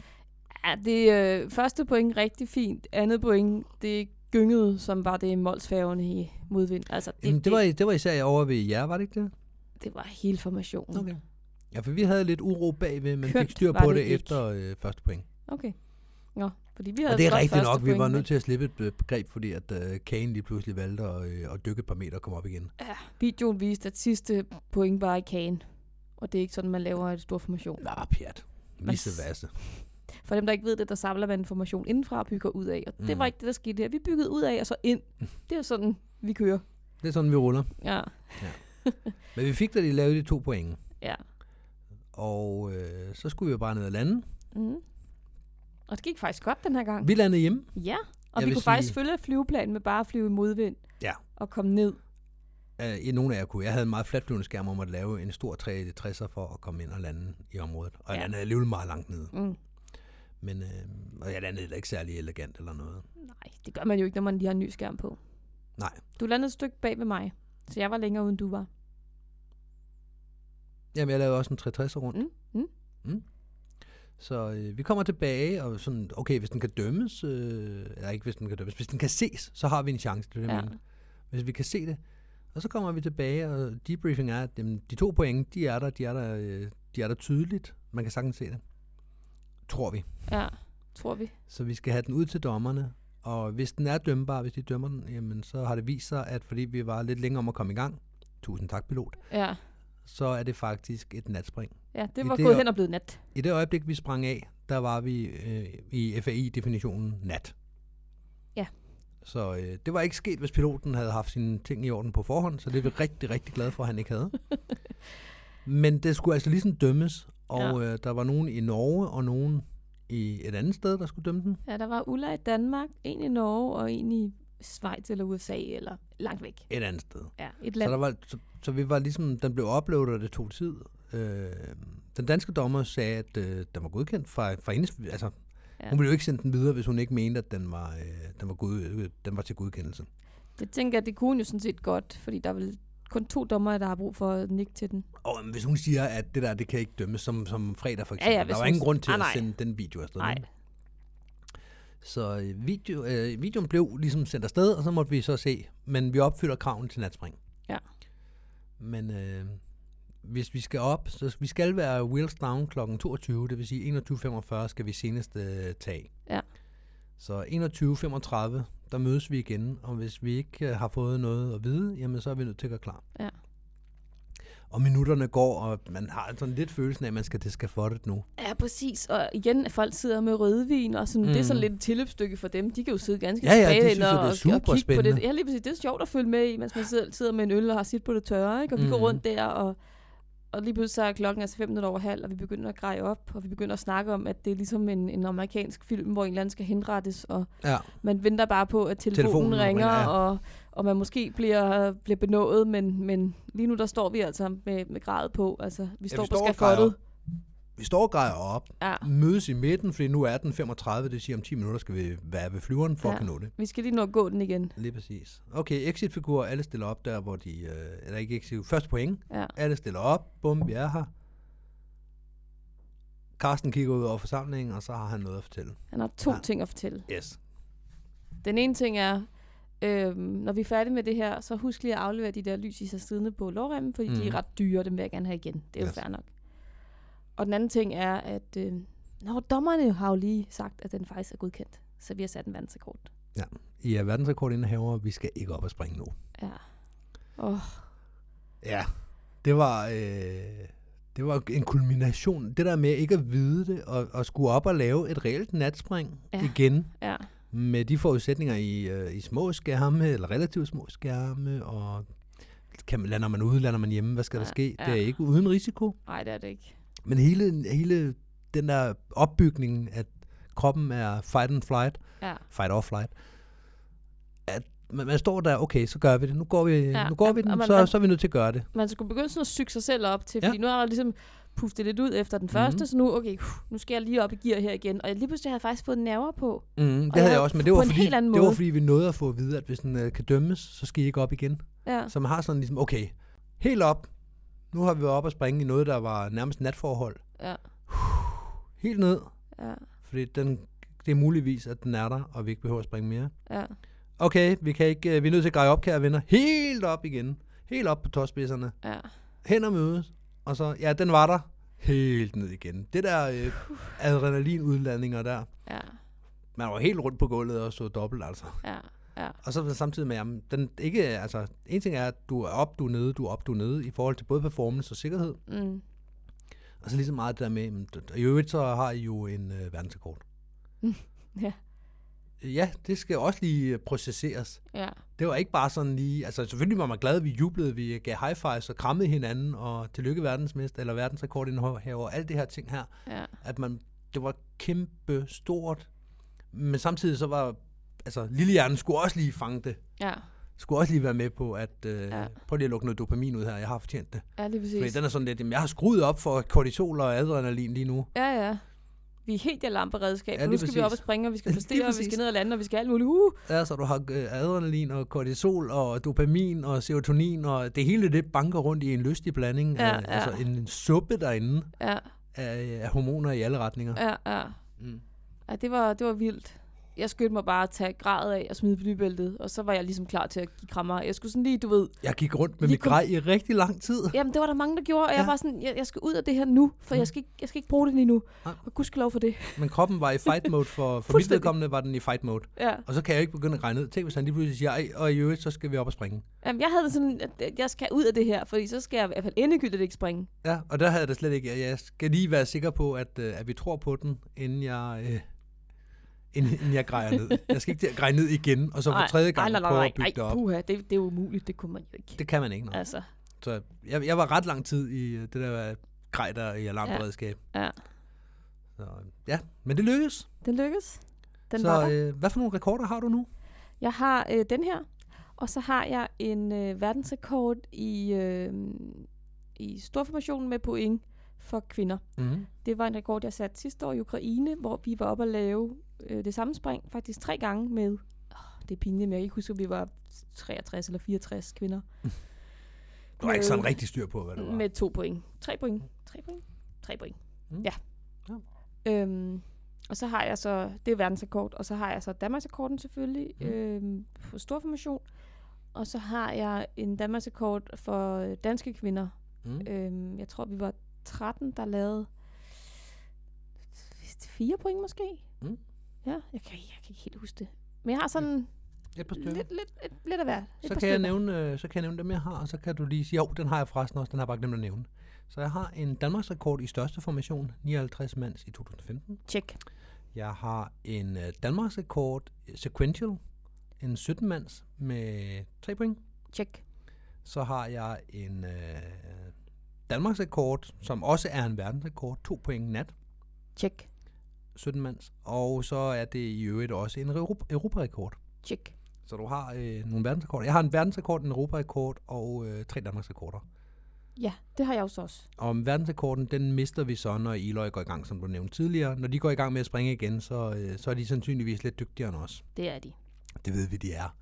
Ja, det øh, første point rigtig fint. Andet point, det gyngede, som var det Molsfærgerne i modvind. Altså, det, Jamen, det, var, det var især over ved jer, var det ikke det? det var hele formationen. Okay. Ja, for vi havde lidt uro bagved, men Kønt fik styr på det det, efter øh, første point. Okay. Nå, fordi vi havde Og det er rigtigt nok, vi var nødt til at slippe et øh, begreb, fordi at øh, Kane lige pludselig valgte at, øh, at dykke et par meter og komme op igen. Ja, videoen viste, at sidste point var i kagen. Og det er ikke sådan, man laver et stor formation. Nå, pjat. Visse vasse. For dem, der ikke ved det, der samler man information indenfra og bygger ud af. Og det Mm. var ikke det, der skete her. Vi byggede ud af og så ind. Det er sådan, vi kører. Det er sådan, vi ruller. Ja. Men vi fik da de lavede de to point. Ja. Og øh, så skulle vi jo bare ned og lande. Mm. Og det gik faktisk godt den her gang. Vi landede hjemme. Ja, og Jeg vi kunne sige- faktisk følge flyveplanen med bare at flyve i modvind. Ja. Og komme ned. Uh, nogle af jer kunne. Jeg havde en meget flatflyvende skærm om at lave en stor 360'er for at komme ind og lande i området. Og jeg Ja. landede alligevel meget langt nede. Mm. Men, øh, og jeg landede heller ikke særlig elegant eller noget. Nej, det gør man jo ikke, når man lige har en ny skærm på. Nej. Du landede et stykke bag ved mig. Så jeg var længere uden du var. Jamen, jeg lavede også en 360'er rundt. Mm. Mm. Mm. Så øh, vi kommer tilbage, og sådan, okay, hvis den kan dømmes, øh, eller ikke hvis den kan dømmes, hvis den kan ses, så har vi en chance, det er det, Ja. Hvis vi kan se det, og så kommer vi tilbage, og debriefing er, at jamen, de to point, de er der, de er der, øh, de er der tydeligt. Man kan sagtens se det. Tror vi. Ja, tror vi. Så vi skal have den ud til dommerne, og hvis den er dømbar, hvis de dømmer den, jamen så har det vist sig, at fordi vi var lidt længere om at komme i gang, tusind tak pilot, Ja, så er det faktisk et natspring. ja det I var det gået hen og blevet nat. I det øjeblik, vi sprang af, der var vi øh, i FAI-definitionen nat. Ja. Så øh, det var ikke sket, hvis piloten havde haft sine ting i orden på forhånd, så det er vi rigtig, rigtig glade for, at han ikke havde. Men det skulle altså ligesom dømmes, og ja. øh, der var nogen i Norge og nogen i et andet sted, der skulle dømme den. Ja, der var Ulla i Danmark, en i Norge og en i Schweiz eller USA eller langt væk. Et andet sted. Ja, et Så, land. der var, så, så vi var ligesom, den blev uploadet, og det tog tid. Øh, den danske dommer sagde, at øh, den var godkendt fra, fra hendes, altså, Ja. hun ville jo ikke sende den videre, hvis hun ikke mente, at den var, øh, den var, god, øh, den var til godkendelse. Det tænker jeg, det kunne hun jo sådan set godt, fordi der er vel kun to dommere, der har brug for at nikke til den. Og hvis hun siger, at det der, det kan ikke dømmes, som, som fredag for eksempel, ja, ja, der var ingen grund til Ah, at sende den video afsted. Nej? Så øh, video, øh, videoen blev ligesom sendt afsted, og så måtte vi så se, men vi opfylder kraven til natspring. Ja. Men øh, hvis vi skal op, så vi skal være wheels down kl. 22, det vil sige 21.45 skal vi senest øh, tage. Ja. Så 21.35, der mødes vi igen, og hvis vi ikke øh, har fået noget at vide, jamen så er vi nødt til at gøre klar. Ja. Og minutterne går, og man har sådan lidt følelsen af, at man skal til skafottet nu. Ja, præcis. Og igen, at folk sidder med rødvin, og sådan, mm. det er sådan Mm. lidt et tilløbsstykke for dem. De kan jo sidde ganske Ja, ja, de tilbage synes jo, det er og, og super kigge på spændende. det. Ja, lige præcis. Det er sjovt at følge med i, mens man sidder, sidder med en øl og har sit på det tørre, ikke? Og vi mm. går Mhm. rundt der, og, og lige pludselig så er klokken altså fem minutter over halv, og vi begynder at greje op, og vi begynder at snakke om, at det er ligesom en, en amerikansk film, hvor en eller anden skal henrettes, og Ja. man venter bare på, at telefonen, Telefonen ringer, ringer, ja. og, og man måske bliver, bliver benået, men, men lige nu der står vi altså med, med gradet på. Altså, vi står vi på står grejer skafottet. Vi står og grejer op, Ja. mødes i midten, fordi nu er den 35, det vil sige, om 10 minutter skal vi være ved flyveren for ja. At nå det. Vi skal lige nå at gå den igen. Lige præcis. Okay, exit-figurer, alle stiller op der, hvor de... Øh, eller ikke exit første point. Ja. Alle stiller op, bum, vi er her. Carsten kigger ud over forsamlingen, og så har han noget at fortælle. Han har to Ja. ting at fortælle. Yes. Den ene ting er, Øhm, når vi er færdige med det her, så husk lige at aflevere de der lys i sig stridende på lårremmen, fordi mm. de er ret dyre, dem vil jeg gerne have igen. Det er jo Yes. fair nok. Og den anden ting er, at øh, når dommerne har jo lige sagt, at den faktisk er godkendt. Så vi har sat en verdensrekord. I er verdensrekordindehaver, vi skal ikke op og springe nu. Ja. Oh, Ja, det var, øh, det var en kulmination. Det der med ikke at vide det, og, og skulle op og lave et reelt natspring Ja. ja. igen, ja. med de forudsætninger i, øh, i små skærme, eller relativt små skærme, og kan, man- lander man ude, lander man hjemme, hvad skal der Ja, ske? ja. Det er ikke uden risiko. Nej, det er det ikke. Men hele, hele den der opbygning, at kroppen er fight and flight, Ja. fight or flight, at man, man står der, okay, så gør vi det. Nu går vi, Ja, ja, nu går ja, vi den, og man- så, man- så er vi nødt til at gøre det. Man skulle begynde sådan at syge sig selv op til, Ja. fordi nu har jeg ligesom puffet lidt ud efter den første, Mhm. så nu, okay, nu skal jeg lige op i gear her igen. Og jeg lige pludselig havde jeg faktisk fået nerver på. Mm, det jeg havde jeg også, men det var, fordi, helt anden det var fordi, vi nåede at få at vide, at hvis den øh, kan dømmes, så skal I ikke op igen. Ja. Så man har sådan ligesom, okay, helt op. Nu har vi været op og springe i noget, der var nærmest natforhold. Ja. Helt ned, Ja. fordi den, det er muligvis, at den er der, og vi ikke behøver at springe mere. Ja. Okay, vi, kan ikke, øh, vi er nødt til at greje op, kære venner. Helt op igen. Helt op på tåspidserne. Ja. Hen og mødes. Og så, ja, den var der. Helt ned igen. Det der øh, adrenalinudladninger der. Ja. Man var helt rundt på gulvet og så dobbelt, altså. Ja. Ja. Og så samtidig med, jamen, den ikke, altså, en ting er, at du er op, du er nede, du er op, du er nede, i forhold til både performance og sikkerhed. Mm. Og så lige så meget det der med, jamen, i øvrigt så har I jo en øh, verdensrekord. Ja. Ja, det skal også lige øh, processeres. Ja. Det var ikke bare sådan lige, altså selvfølgelig var man glad, vi jublede, vi gav high fives og krammede hinanden, og tillykke verdensmester, eller verdensrekordindehaver, alt det her ting her, Ja. at man, det var kæmpe stort, men samtidig så var, altså lillehjernen skulle også lige fange det, Ja. skulle også lige være med på, at øh, Ja. prøv lige at lukke noget dopamin ud her, jeg har fortjent det. Ja, Fordi præcis. den er sådan lidt, jamen, jeg har skruet op for kortisol og adrenalin lige nu. Ja, ja. Vi er helt i alarmberedskab, Ja, nu skal vi op og springe, og vi skal præstere, og vi skal ned og lande, og vi skal alt muligt. Uh! Ja, så du har øh, adrenalin og kortisol og dopamin og serotonin, og det hele det banker rundt i en lystig blanding Ja, af ja. altså en, en suppe derinde Ja, af, af hormoner i alle retninger. ja, ja. Mm. ja det, var, det var vildt. Jeg skyndte mig bare at tage gradet af og smide blybæltet, og så var jeg ligesom klar til at give krammer. Jeg skulle sådan lige, du ved... Jeg gik rundt med mit grej i rigtig lang tid. Jamen, det var der mange, der gjorde, og jeg Ja. var sådan, jeg, jeg skal ud af det her nu, for Mm. jeg, skal ikke, jeg skal ikke bruge det lige nu. Nej. Og gudskelov for det. Men kroppen var i fight mode for, for mit vedkommende var den i fight mode. Ja. Og så kan jeg ikke begynde at regne ned. Tænk, hvis han lige pludselig siger, "Ej, og i øvrigt, så skal vi op og springe. Jamen, jeg havde sådan, at at jeg skal ud af det her, fordi så skal jeg i hvert fald endegyldigt ikke springe. Ja, og der havde jeg det slet ikke. Jeg skal lige være sikker på, at, øh, at vi tror på den, inden jeg, øh, inden, jeg grejer ned. Jeg skal ikke til at greje ned igen, og så for tredje gang nej, nej, prøve nej, at bygge nej, det op. puha, det, det er umuligt, det kunne man jo ikke. Det kan man ikke. Nå. Altså, Så jeg, jeg var ret lang tid i øh, det der grej der i alarmberedskab. ja. Så, ja, men det lykkedes. Den lykkes. Den var så der. øh, hvad for nogle rekorder har du nu? Jeg har øh, den her, og så har jeg en øh, verdensrekord i, øh, i storformationen med point for kvinder. Mm-hmm. Det var en rekord, jeg satte sidste år i Ukraine, hvor vi var oppe at lave øh, det samme spring, faktisk tre gange med, oh, det er pinligt, men jeg kan ikke huske, om vi var 63 eller 64 kvinder. Du har ikke sådan rigtig styr på, hvad det var. Med to point. Tre point. Tre point. Tre point. Mm. Mm. Ja. Ja. Øhm, og så har jeg så, det er verdensrekord, og så har jeg så Danmarksrekorden selvfølgelig, Mm. mm. øhm, for storformation. Og så har jeg en Danmarksrekord for danske kvinder. Mm. Øhm, jeg tror, vi var 13, der lavede fire point måske. Mm. Ja, jeg kan, jeg kan ikke helt huske det. Men jeg har sådan Et par stykker. lidt, lidt, lidt, lidt af hvert. Så kan, jeg nævne, øh, så kan jeg nævne dem, jeg har, og så kan du lige sige, jo, den har jeg forresten også, den har jeg bare glemt at nævne. Så jeg har en Danmarks rekord i største formation, 59 mands i 2015. Check. Jeg har en øh, Danmarks rekord sequential, en 17 mands med 3 point. Check. Så har jeg en øh, Danmarks rekord, som også er en verdensrekord, 2 point nat, Check. 17 mands. Og så er det i øvrigt også en Europa- Europarekord. Check. Så du har øh, nogle verdensrekorder. Jeg har en verdensrekord, en Europarekord og øh, tre Danmarks rekorder. Ja, det har jeg også også. Og verdensrekorden, den mister vi så, når Eloy går i gang, som du nævnte tidligere. Når de går i gang med at springe igen, så, øh, så er de sandsynligvis lidt dygtigere end os. Det er de. Det ved vi, de er.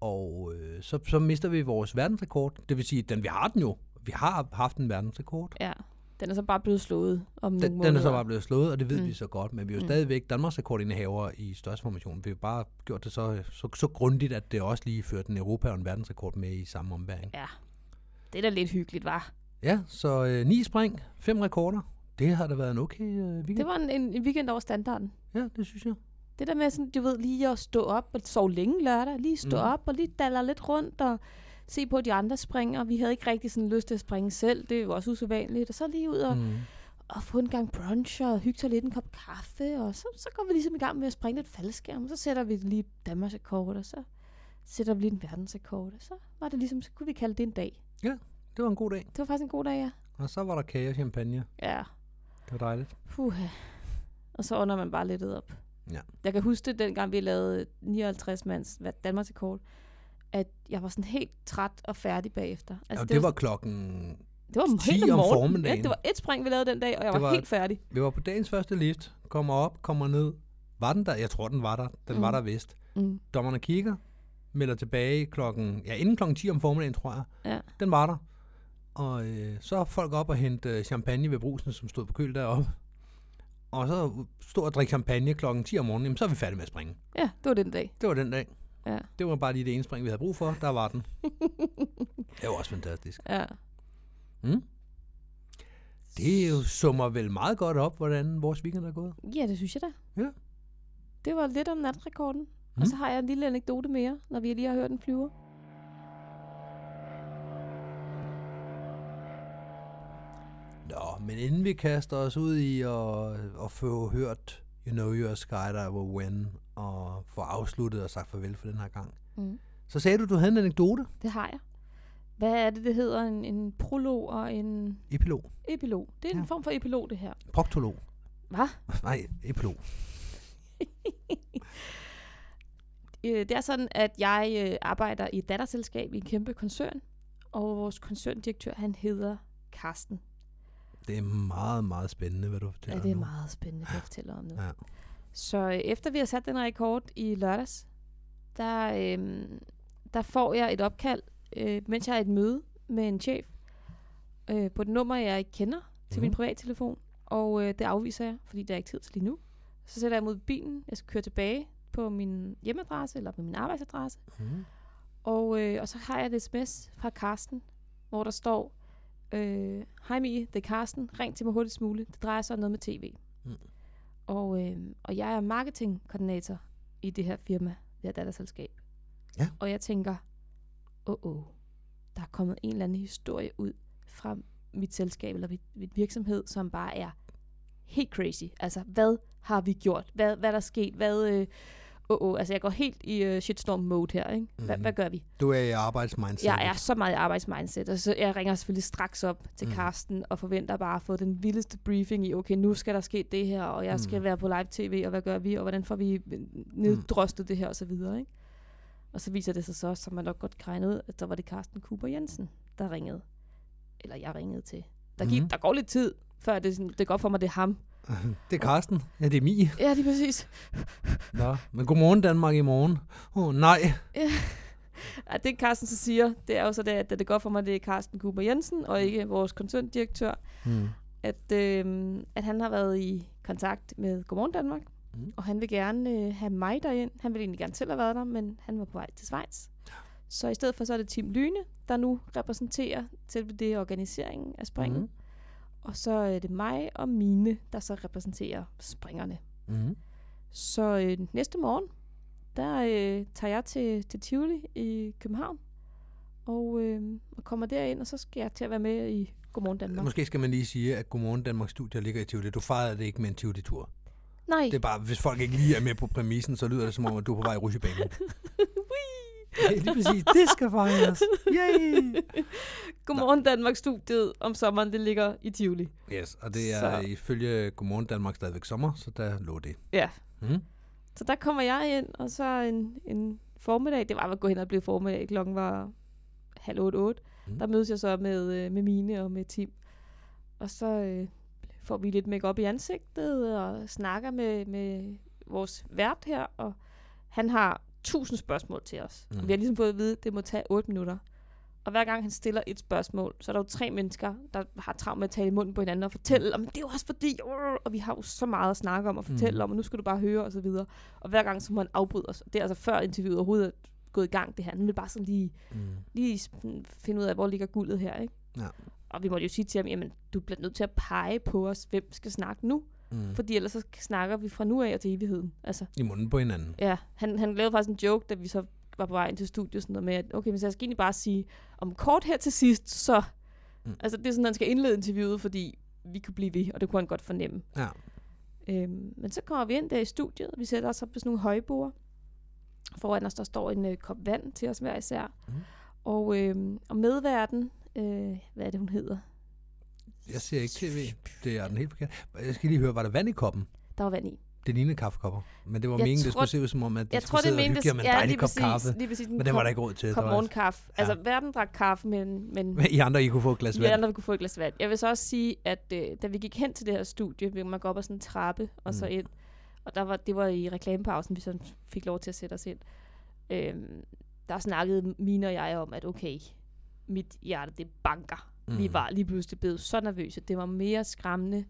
Og øh, så, så mister vi vores verdensrekord. Det vil sige, den, vi har den jo. Vi har haft en verdensrekord. Ja. Den er så bare blevet slået om nogle Den, måneder. den er så bare blevet slået, og det ved mm. Vi så godt, men vi er jo Mm. stadigvæk Danmarks rekordindehaver i størrelsesformation. Vi har bare gjort det så, så, så grundigt, at det også lige førte en Europa- og en verdensrekord med i samme ombæring. Ja, det er da lidt hyggeligt, var. Ja, så øh, ni spring, fem rekorder. Det har da været en okay øh, weekend. Det var en, en, en weekend over standarden. Ja, det synes jeg. Det der med sådan, du ved, lige at stå op og sove længe lørdag, lige stå mm. op og lige daller lidt rundt og se på, at de andre springer. Vi havde ikke rigtig sådan lyst til at springe selv, det er jo også usædvanligt. Og så lige ud og, mm. Og få en gang brunch og hygge sig lidt en kop kaffe, og så, så går vi ligesom i gang med at springe lidt faldskærm, og så sætter vi lige Danmarks rekord, og så sætter vi lige en verdensrekord, og så var det ligesom, så kunne vi kalde det en dag. Det var en god dag. Det var faktisk en god dag, ja. Og så var der kage og champagne. Ja, Det var dejligt. puha. Og så under man bare lidt op. Ja. Jeg kan huske det, dengang vi lavede 59 mands Danmarks rekord, at jeg var sådan helt træt og færdig bagefter. Altså, det, det var klokken... det var 10 helt om morgenen. formiddagen. Ja, det var et spring, vi lavede den dag, og jeg Det var, var- helt færdig. Vi var på dagens første lift, kommer op, kommer ned. Var den der? Jeg tror, den var der. Den mm. var der vist. Mm. Dommerne kigger, melder tilbage klokken... Ja, inden klokken 10 om formiddagen, tror jeg. Ja. Den var der. Og øh, så er folk op og hente øh, champagne ved brusen, som stod på køl deroppe. Og så stod og drikke champagne klokken 10 om morgenen, jamen, så er vi færdige med at springe. ja, det var den dag. Det var den dag. Ja. Det var bare lige det ene spring, vi havde brug for. Der var den. det var også fantastisk. Ja. Mm? Det jo summer vel meget godt op, hvordan vores weekend er gået. ja, det synes jeg da. Ja. Det var lidt om natrekorden. Mm. Og så har jeg en lille anekdote mere, når vi lige har hørt en flyver. Nå, men inden vi kaster os ud i at, at få hørt You Know You're a Skydiver When, og få afsluttet og sagt farvel for den her gang, Mm. så sagde du, du havde en anekdote. Det har jeg. Hvad er det, det hedder? En, en prolog og en Epilog. epilog. Det er ja. Ja. en form for epilog, det her. Proktolog. Hvad? Nej, epilog. Øh, det er sådan, at jeg øh, arbejder i et datterselskab i en kæmpe koncern, og vores koncerndirektør, han hedder Karsten. Det er meget, meget spændende, hvad du Ja, fortæller det er nu. meget spændende, hvad jeg fortæller om nu. Ja. Så øh, efter vi har sat den rekord i lørdags, der, øh, der får jeg et opkald, øh, mens jeg er i et møde med en chef, øh, på et nummer, jeg ikke kender, til mm. min Mhm. privattelefon. Og øh, det afviser jeg, fordi der er ikke tid til lige nu. Så sætter jeg mod bilen. Jeg skal køre tilbage på min hjemmeadresse, eller på min arbejdsadresse. Mm. Og, øh, og så har jeg et sms fra Karsten, hvor der står, øh, Hej Mie, det er Karsten. Ring til mig hurtigst muligt. Det drejer sig om noget med tv. Mm. Og, øh, og jeg er marketingkoordinator i det her firma, det her datterselskab. Ja. Og jeg tænker, åh, oh, oh, der er kommet en eller anden historie ud fra mit selskab eller mit, mit virksomhed, som bare er helt crazy. Altså, hvad har vi gjort? Hvad, hvad er der sket? Hvad, øh, oh, oh. Altså, jeg går helt i uh, shitstorm mode her, ikke? Hvad, Mhm. hvad gør vi? Du er i arbejdsmindset. Jeg er så meget i arbejdsmindset, og så jeg ringer selvfølgelig straks op til Mm. mm. Karsten og forventer bare at få den vildeste briefing i, okay, nu skal der ske det her, og jeg skal Mm. være på live tv, og hvad gør vi, og hvordan får vi øh, neddrostet det her, og så videre, ikke? Og så viser det sig så, som man nok godt kan ud, at der var det Karsten Kuber Jensen, der ringede. Eller jeg ringede til. Der, gik, Mhm. der går lidt tid, før det, sådan, det går for mig, det er ham. Det er Karsten. Ja, det er Mie. Ja, lige præcis. Nå, men godmorgen Danmark i morgen. Åh, oh, nej. Ja, det Carsten så siger, det er jo så det, at det går for mig, det er Carsten Kuber Jensen, og ikke vores koncerndirektør, Mm. at, øh, at han har været i kontakt med Godmorgen Danmark, Mm. mm. og han vil gerne øh, have mig derind. Han vil egentlig gerne selv have været der, men han var på vej til Schweiz. Så i stedet for, så er det Tim Lyne, der nu repræsenterer til det organiseringen af springet. Mm. Og så er det mig og mine, der så repræsenterer springerne. Mm. Så øh, næste morgen, der øh, tager jeg til, til Tivoli i København, og, øh, og kommer derind, og så skal jeg til at være med i Godmorgen Danmark. Måske skal man lige sige, at Godmorgen Danmarks Studier ligger i Tivoli. Du fejrede det ikke med en Tivoli-tur. Nej, Det er bare, hvis folk ikke lige er med på præmissen, så lyder det som om, at du er på vej i rusjebanen. Ja, lige præcis. Det skal fejres. Yay! Godmorgen Danmark studiet om sommeren, det ligger i Tivoli. Yes, og det er Så- ifølge Godmorgen Danmark stadigvæk sommer, så der lå det. Ja. Mm. Så der kommer jeg ind, og så en, en formiddag, det var at gå hen og blive formiddag, klokken var halv otte, otte. Mm. Mm. Der mødes jeg så med, øh, med Mine og med Tim. Og så øh, får vi lidt make op i ansigtet, og snakker med, med vores vært her, og han har tusind spørgsmål til os. Mm. Mm. Vi har ligesom fået at vide, at det må tage 8 minutter. Og hver gang han stiller et spørgsmål, så er der jo tre mennesker, der har travlt med at tale i munden på hinanden og fortælle, om det er jo også fordi, uh, og vi har jo så meget at snakke om og fortælle Mm. om, og nu skal du bare høre og så videre. Og hver gang så må han afbryde os. Det er altså før interviewet overhovedet er gået i gang, det her. Han vil bare sådan lige, Mm. lige finde ud af, hvor ligger guldet her, ikke? Ja. Og vi måtte jo sige til ham, jamen, du bliver nødt til at pege på os, hvem skal snakke nu. Mm. Fordi ellers så snakker vi fra nu af og til evigheden. Altså, I munden på hinanden. Ja, han, han lavede faktisk en joke, da vi så var på vej ind til studiet, sådan noget med, at okay, men så jeg skal egentlig bare sige, om kort her til sidst, så... Mm. Altså, det er sådan, han skal indlede interviewet, fordi vi kunne blive ved, og det kunne han godt fornemme. Ja. Øhm, men så kommer vi ind der i studiet, og vi sætter os op på sådan nogle højbord. Foran os, der står en øh, kop vand til os hver især. Mm. Og, øhm, og medverden, øh, hvad er det, hun hedder? Jeg ser ikke tv. Det er den helt forkert. Jeg skal lige høre, var der vand i koppen? Der var vand i. Det lignede kaffekopper. Men det var Jeg meningen, det tror- skulle se ud som om, at de Jeg skulle tror, det sidde og hygge med en dejlig lige kop præcis, kaffe. lige præcis en Men det var der ikke råd til. var- morgenkaffe. Ja. Altså, verden drak kaffe, men, men I andre, I kunne få et glas Vi vand. andre vi kunne få et glas vand. Jeg vil så også sige, at øh, da vi gik hen til det her studie, vi man gå op ad sådan en trappe, og så Mm. ind, og der var, det var i reklamepausen, vi så fik lov til at sætte os ind. Øhm, der snakkede Mine og jeg om, at okay, mit hjerte, det banker. Mm. Vi var lige pludselig blevet så nervøse. Det var mere skræmmende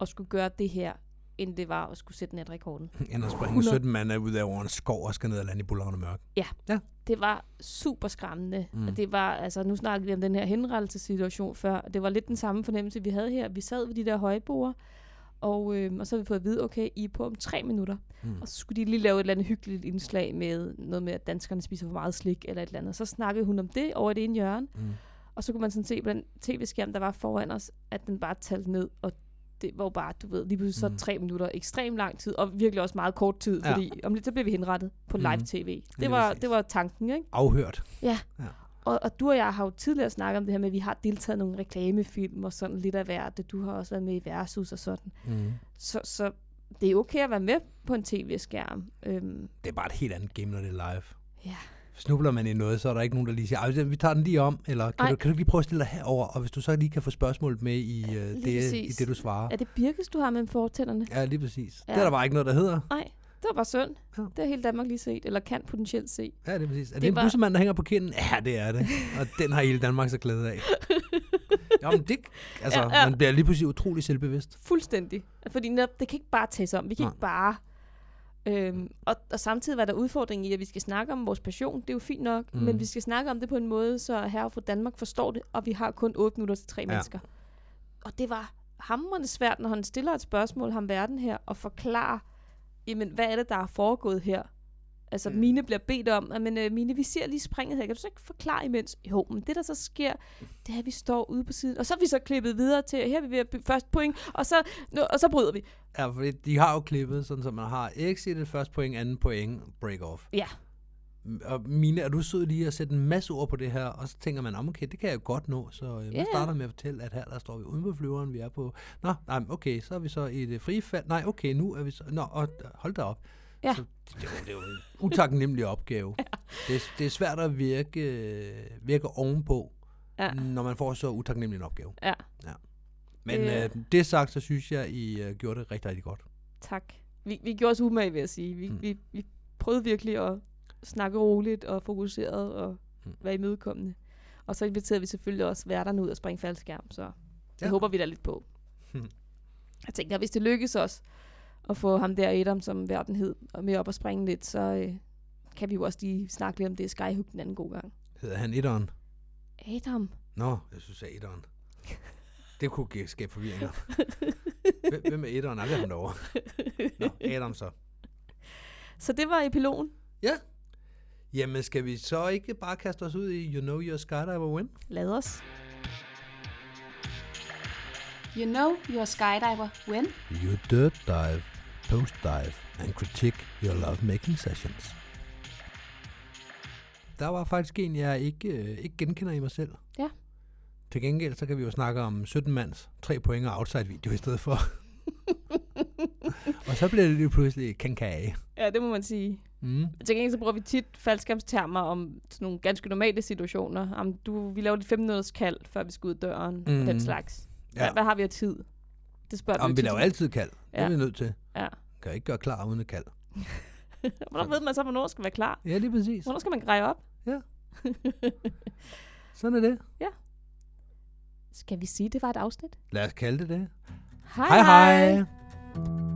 at skulle gøre det her, end det var at skulle sætte netrekorden. End at springe 100. 17 mand ud over en skov og skal ned og lande i Bullerne Mørk. Det var super skræmmende. Mm. Mm. Det var, altså nu snakkede vi om den her henrettelsessituation før. Det var lidt den samme fornemmelse, vi havde her. Vi sad ved de der højbord, og, øh, og så havde vi fået at vide, okay, I er på om tre minutter. Mm. Og så skulle de lige lave et eller andet hyggeligt indslag med noget med, at danskerne spiser for meget slik eller et eller andet. Så snakkede hun om det over i det ene hjørne, Mm. Og så kunne man sådan se på den tv-skærm, der var foran os, at den bare talte ned, og det var bare, du ved, lige pludselig så Mm. tre minutter, ekstremt lang tid, og virkelig også meget kort tid, Ja. fordi om lidt så blev vi henrettet på Mm. live-tv. Det var, det var tanken, ikke? Afhørt. Og, og du og jeg har jo tidligere snakket om det her med, at vi har deltaget i nogle reklamefilm og sådan lidt af hvert. Du har også været med i Versus og sådan. Mm. Så, så det er okay at være med på en tv-skærm. Øhm, Det er bare et helt andet game, når det er live. ja. Snubler man i noget, så er der ikke nogen, der lige siger, "Ej, vi tager den lige om, eller kan, Nej. du, kan du lige prøve at stille dig herover, og hvis du så lige kan få spørgsmålet med i, uh, det, i det, du svarer. Er det Birkes, du har med fortænderne? Ja, lige præcis. Ja. Ja. Det er der bare ikke noget, der hedder. Nej, det var bare synd. Ja. Det har hele Danmark lige set, eller kan potentielt se. Ja, det er præcis. Er det, Det en var- bussemand, der hænger på kinden? Ja, det er det. Og den har hele Danmark så glæde af. Jamen, det, altså, ja, Ja, ja. ja. man bliver lige pludselig utrolig selvbevidst. Fuldstændig. Fordi netop, det kan ikke bare tages om. Vi kan Nej. ikke bare... Øhm, og, og samtidig var der udfordring i, at vi skal snakke om vores passion. Det er jo fint nok. Mm. Men vi skal snakke om det på en måde, så herre fra Danmark forstår det. Og vi har kun 8 minutter til tre ja. mennesker. Og det var hammerende svært, når han stiller et spørgsmål, ham verden her, og forklare, jamen, hvad er det, der er foregået her? Altså, Mm. Mine bliver bedt om, at, men uh, Mine, vi ser lige springet her. Kan du så ikke forklare imens? Jo, men det, der så sker, det er, at vi står ude på siden. Og så er vi så klippet videre til, her er vi ved at by- først point, og så, nu, og så bryder vi. Ja, fordi de har jo klippet, sådan så man har exit, første point, anden point, break off. Ja. Og Mine, er du sød lige at sætte en masse ord på det her, og så tænker man, "Nå, okay, det kan jeg godt nå, så øh, Ja. jeg starter med at fortælle, at her der står vi uden på flyveren, vi er på, nå, nej, okay, så er vi så i det frie fald, nej, okay, nu er vi så, nå, og, hold da op. Ja. Så, det, er jo, det jo en utaknemmelig opgave. ja. det, er, det er svært at virke, virke ovenpå, Ja. når man får så utaknemmelig en opgave. Ja. Men Det- øh, det sagt, så synes jeg, I øh, gjorde det rigtig, rigtig godt. Tak. Vi, vi gjorde os umage, vil jeg sige. Vi, Mm. vi, vi prøvede virkelig at snakke roligt og fokuseret og Mm. være imødekommende. Og så inviterede vi selvfølgelig også værterne ud og springe faldskærm, så det Ja. ja. håber vi da lidt på. Hmm. Jeg tænker, hvis det lykkes os at få ham der Adam, som verden hed, og med op og springe lidt, så øh, kan vi jo også lige snakke lidt om det Skyhook den anden god gang. Hedder han etteren? Adam. Nå, jeg synes, jeg er etteren. Det kunne give- skabe forvirringer. Hvem- er etteren? Aldrig ham derovre. Nå, Adam så. så det var epilogen. Jamen, skal vi så ikke bare kaste os ud i You Know Your Skydiver Win? Lad os. You know you're a skydiver when? You dirt dive, post dive and critique your love making sessions. Der var faktisk en, jeg ikke, øh, ikke genkender i mig selv. Ja. Til gengæld, så kan vi jo snakke om 17 mands, 3 point og outside video i stedet for. og så bliver det lige pludselig kankage. Ja, det må man sige. Mm. Til gengæld så bruger vi tit faldskærmstermer om sådan nogle ganske normale situationer. Om du, vi laver lidt 5 minutters kald, før vi skal ud døren, mm. Mm. og den slags. Ja. Ja. Hvad, hvad har vi af tid? Det spørger Jamen, vi tit. laver altid kald. Det er Ja. vi nødt til. Ja. Kan ikke gøre klar uden et kald. Hvornår ved man så, hvornår skal være klar? Ja, lige præcis. Hvornår skal man greje op? Ja. Sådan er det. Skal vi sige, det var et afsnit? Lad os kalde det det. Hej hej. hej.